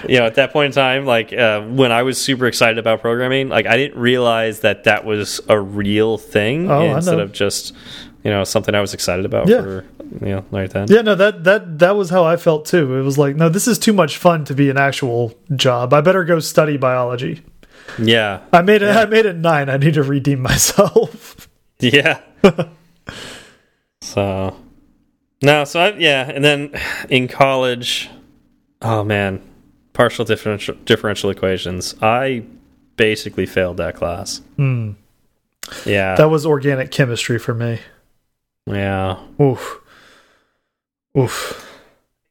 You know, at that point in time, like uh, when I was super excited about programming, like I didn't realize that that was a real thing oh, instead of just you know something I was excited about yeah. for you know right then. Yeah, no, that that that was how I felt too. It was like, no, this is too much fun to be an actual job. I better go study biology. Yeah. I made it yeah. I made it 9. I need to redeem myself. [LAUGHS] yeah. so No, so I, yeah, and then in college oh man, partial differential differential equations. I basically failed that class. Hmm. Yeah. That was organic chemistry for me. Yeah. Oof. Oof.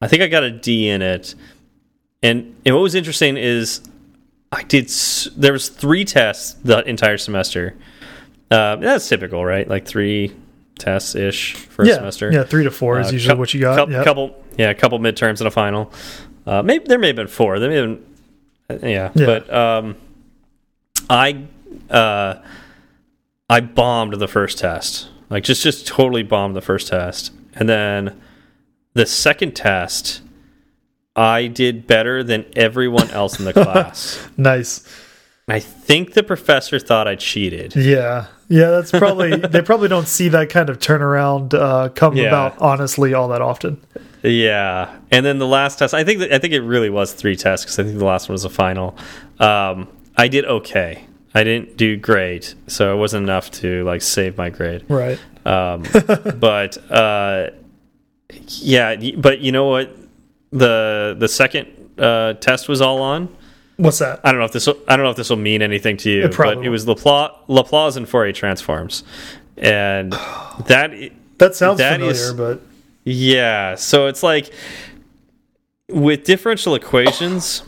I think I got a D in it. And and what was interesting is I did. There was three tests the entire semester. Uh, that's typical, right? Like three tests ish for yeah, a semester. Yeah, three to four is uh, usually what you got. Couple, yep. couple, yeah, a couple midterms and a final. Uh, maybe there may have been four. There may have been, uh, yeah, yeah. But um, I uh, I bombed the first test. Like just just totally bombed the first test, and then the second test I did better than everyone else in the class. [LAUGHS] nice. I think the professor thought I cheated. Yeah. Yeah, that's probably they probably don't see that kind of turnaround uh, come yeah. about honestly all that often. Yeah, and then the last test, I think that, I think it really was three tests because I think the last one was a final. Um, I did okay. I didn't do great, so it wasn't enough to like save my grade. Right. Um, but uh, yeah, but you know what? The the second uh, test was all on. What's that? I don't know if this will, I don't know if this will mean anything to you, it but it was Laplace, Laplace and Fourier transforms, and [SIGHS] that that sounds that familiar, is, but yeah. So it's like with differential equations.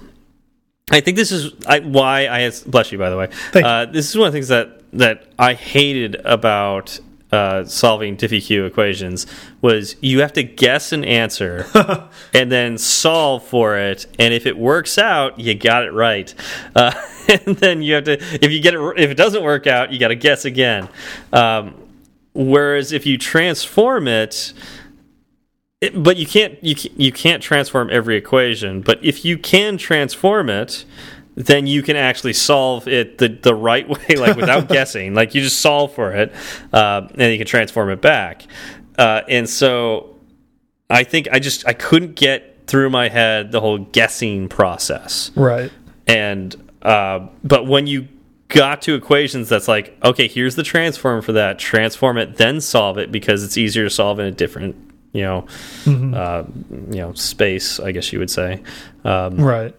I think this is I, why I bless you by the way. Uh, this is one of the things that that I hated about uh, solving DiffyQ equations was you have to guess an answer [LAUGHS] and then solve for it, and if it works out, you got it right. Uh, [LAUGHS] and then you have to if you get it if it doesn't work out, you got to guess again. Um, whereas if you transform it, it, but you can't you you can't transform every equation. But if you can transform it, then you can actually solve it the the right [LAUGHS] way, like without [LAUGHS] guessing. Like you just solve for it, uh, and you can transform it back. Uh, and so, I think I just I couldn't get through my head the whole guessing process. Right. And uh, but when you got to equations that's like okay here's the transform for that transform it then solve it because it's easier to solve in a different you know mm -hmm. uh, you know space i guess you would say um, right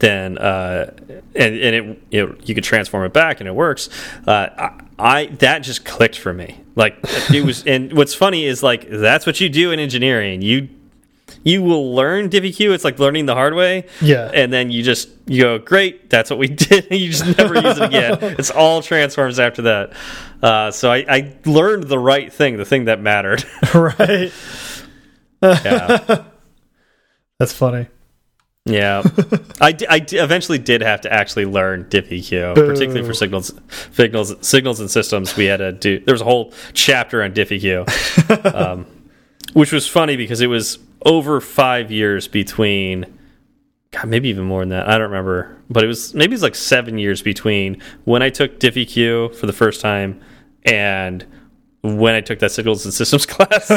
then uh, and, and it you, know, you could transform it back and it works. Uh, I that just clicked for me. Like it was, [LAUGHS] and what's funny is like that's what you do in engineering. You you will learn DiffyQ. It's like learning the hard way. Yeah. And then you just you go, great, that's what we [LAUGHS] did. You just never use it again. [LAUGHS] It's all transforms after that. Uh, so I, I learned the right thing, the thing that mattered. right. yeah. That's funny. Yeah, [LAUGHS] I, I eventually did have to actually learn DiffyQ, particularly for signals, signals, signals and systems. We had to do. There was a whole chapter on DiffyQ, [LAUGHS] um, which was funny because it was over five years between. God, maybe even more than that. I don't remember, but it was maybe it's like seven years between when I took DiffyQ for the first time and when I took that signals and systems [LAUGHS] class.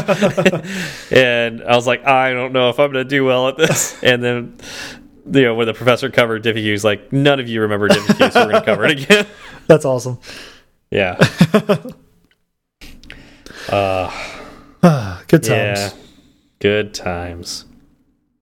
and I was like, I don't know if I'm going to do well at this. [LAUGHS] And then, you know, when the professor covered DiffyQ, he's like, none of you remember DiffyQ, so we're going to cover it [LAUGHS] again. That's awesome. Yeah. uh, [SIGHS] Good times. yeah. Good times.